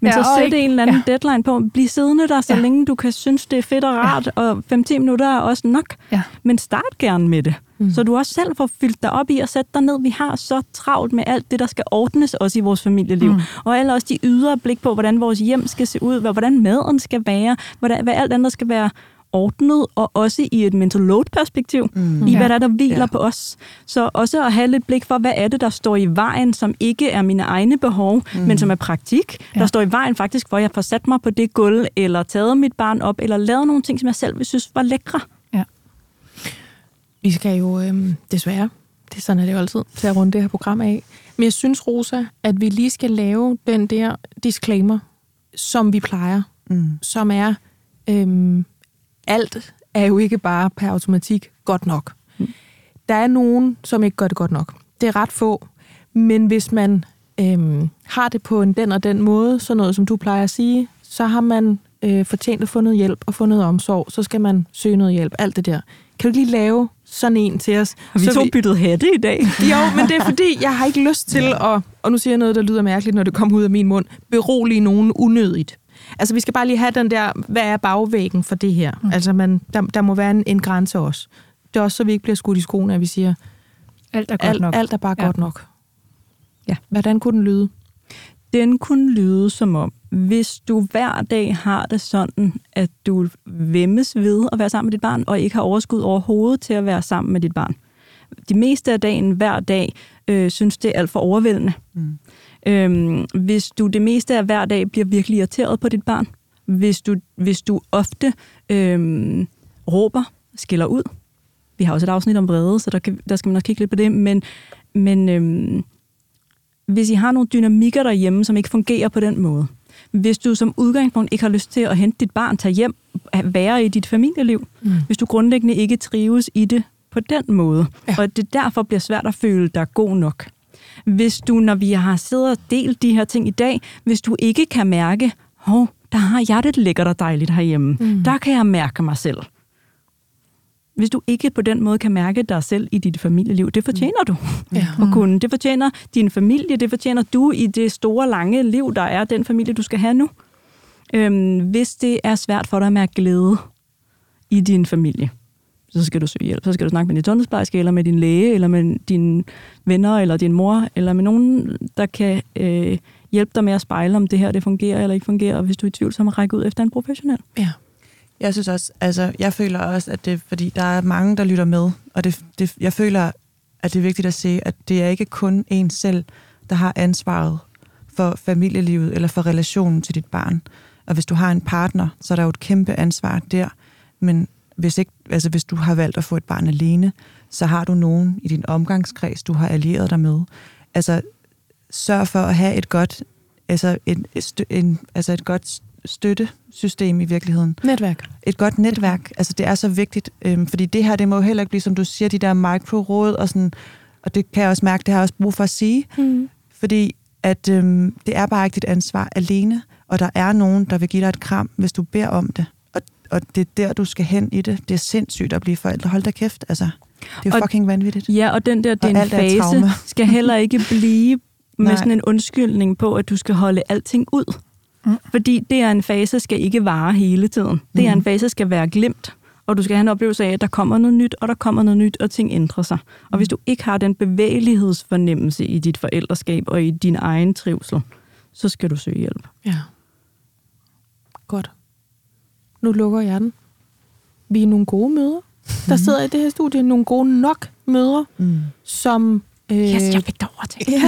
S4: Men
S3: Ja,
S4: så
S3: og
S4: sæt
S3: ikke-
S4: en eller anden
S3: ja.
S4: deadline på. Bliv siddende der, så
S3: Ja.
S4: længe du kan synes, det er fedt og rart, og 5-10 minutter er også nok.
S3: Ja.
S4: Men start gerne med det,
S2: Mm.
S4: så du også selv får fyldt dig op i at sætte dig ned. Vi har så travlt med alt det, der skal ordnes også i vores familieliv.
S3: Mm.
S4: Og alle også de ydre blik på, hvordan vores hjem skal se ud, hvordan maden skal være, hvordan, hvad alt andet skal være ordnet, og også i et mental load-perspektiv,
S1: Mm.
S4: i
S3: Ja.
S4: hvad der, er, der hviler
S1: Ja.
S4: på os. Så også at have lidt blik for, hvad er det, der står i vejen, som ikke er mine egne behov, mm. men som er praktik.
S3: Ja.
S4: Der står i vejen faktisk, hvor jeg får sat mig på det gulv, eller taget mit barn op, eller lavet nogle ting, som jeg selv vil synes var lækre.
S2: Vi skal jo øhm, desværre, det er sådan er det jo altid, til at runde det her program af. Men jeg synes, Rosa, at vi lige skal lave den der disclaimer, som vi plejer,
S1: Mm.
S2: som er, øhm, alt er jo ikke bare per automatik godt nok. Der er nogen, som ikke gør det godt nok. Det er ret få, men hvis man øhm, har det på en den og den måde, sådan noget som du plejer at sige, så har man øh, fortjent at få noget hjælp og få noget omsorg, så skal man søge noget hjælp, alt det der. Kan du lige lave sådan en til os?
S4: Og vi
S2: så
S4: to byttede hatte i dag.
S2: jo, men det er fordi, jeg har ikke lyst til at, og nu siger jeg noget, der lyder mærkeligt, når det kommer ud af min mund, berolige nogen unødigt. Altså, vi skal bare lige have den der, hvad er bagvæggen for det her? Mm. Altså, man, der, der må være en, en grænse også. Det er også, så vi ikke bliver skudt i skoene, at vi siger,
S3: Alt er godt
S2: alt,
S3: nok.
S2: alt er bare
S3: Ja.
S2: godt nok.
S4: Ja.
S2: Hvordan kunne den lyde?
S4: Den kunne lyde som om, hvis du hver dag har det sådan, at du vemmes ved at være sammen med dit barn, og ikke har overskud overhovedet til at være sammen med dit barn. De meste af dagen, hver dag, øh, synes det er alt for overvældende.
S1: Mm.
S4: Øhm, hvis du det meste af hver dag bliver virkelig irriteret på dit barn, hvis du, hvis du ofte øhm, råber, skiller ud. Vi har også et afsnit om vrede, så der, kan, der skal man nok kigge lidt på det, men, men øhm, hvis I har nogle dynamikker derhjemme, som ikke fungerer på den måde, hvis du som udgangspunkt ikke har lyst til at hente dit barn, tage hjem, være i dit familieliv,
S2: Mm.
S4: hvis du grundlæggende ikke trives i det på den måde,
S2: ja.
S4: og det derfor bliver svært at føle dig god nok. Hvis du, når vi har siddet og delt de her ting i dag, hvis du ikke kan mærke, hov, der har jeg det lækkert og dejligt herhjemme,
S2: Mm.
S4: mm. der kan jeg mærke mig selv. Hvis du ikke på den måde kan mærke dig selv i dit familieliv, det fortjener du
S2: Ja.
S4: at kunne. Det fortjener din familie, det fortjener du i det store, lange liv, der er den familie, du skal have nu. Øhm, hvis det er svært for dig at mærke glæde i din familie, så skal du søge hjælp. Så skal du snakke med din sundhedsplejerske, eller med din læge, eller med dine venner, eller din mor, eller med nogen, der kan øh, hjælpe dig med at spejle, om det her det fungerer eller ikke fungerer, og hvis du er i tvivl, så må række ud efter en professionel.
S2: Ja.
S1: Jeg synes også, altså, jeg føler også, at det, fordi der er mange, der lytter med, og det, det, jeg føler, at det er vigtigt at se, at det er ikke kun en selv, der har ansvaret for familielivet eller for relationen til dit barn. Og hvis du har en partner, så er der jo et kæmpe ansvar der. Men hvis, ikke, altså hvis du har valgt at få et barn alene, så har du nogen i din omgangskreds, du har allieret dig med. Altså, sørg for at have et godt, altså en, en, altså et godt støttesystem i virkeligheden.
S2: Netværk.
S1: Et godt netværk. Altså, det er så vigtigt, øhm, fordi det her, det må jo heller ikke blive, som du siger, de der mikroråd og sådan, og det kan jeg også mærke, det har jeg også brug for at sige,
S2: Mm.
S1: fordi at øhm, det er bare ikke dit ansvar alene, og der er nogen, der vil give dig et kram, hvis du beder om det. Og, det er der, du skal hen i det. Det er sindssygt at blive forældre. Hold da kæft, altså. Det er
S4: Og-
S1: fucking vanvittigt.
S4: Ja, og den der, det er
S1: Og
S4: en
S1: alt er et
S4: fase, skal heller ikke blive med
S1: Nej.
S4: sådan en undskyldning på, at du skal holde alting ud.
S3: Mm.
S4: Fordi det er en fase, skal ikke vare hele tiden. Det er en
S1: Mhm.
S4: fase, skal være glemt. Og du skal have en oplevelse af, at der kommer noget nyt, og der kommer noget nyt, og ting ændrer sig. Og hvis du ikke har den bevægelighedsfornemmelse i dit forældreskab og i din egen trivsel, så skal du søge hjælp.
S2: Ja. Godt. Nu lukker jeg den. Vi er nogle gode mødre. Der sidder i det her studie nogle gode nok mødre,
S1: Mm.
S2: som, øh,
S4: fik dig overtalt.
S2: ja,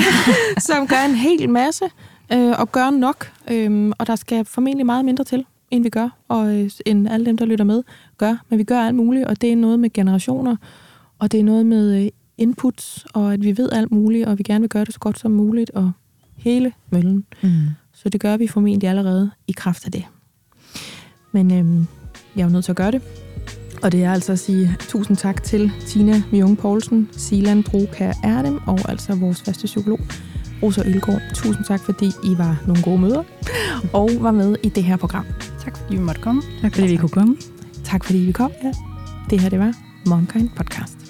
S2: som gør en hel masse øh, og gør nok. Øh, og der skal formentlig meget mindre til, end vi gør, og øh, end alle dem, der lytter med, gør. Men vi gør alt muligt, og det er noget med generationer, og det er noget med øh, inputs, og at vi ved alt muligt, og vi gerne vil gøre det så godt som muligt, og hele møllen.
S1: Mm.
S2: Så det gør vi formentlig allerede i kraft af det. Men øhm, jeg er jo nødt til at gøre det. Og det er altså at sige tusind tak til Tina Mjung Poulsen, Silan Broka Erdem og altså vores faste psykolog, Rosa Ølgaard. Tusind tak, fordi I var nogle gode møder og var med i det her program.
S3: Tak fordi vi måtte komme.
S4: Tak fordi vi kunne komme.
S2: Tak fordi vi kom. Ja. Det her, det var Momkind Podcast.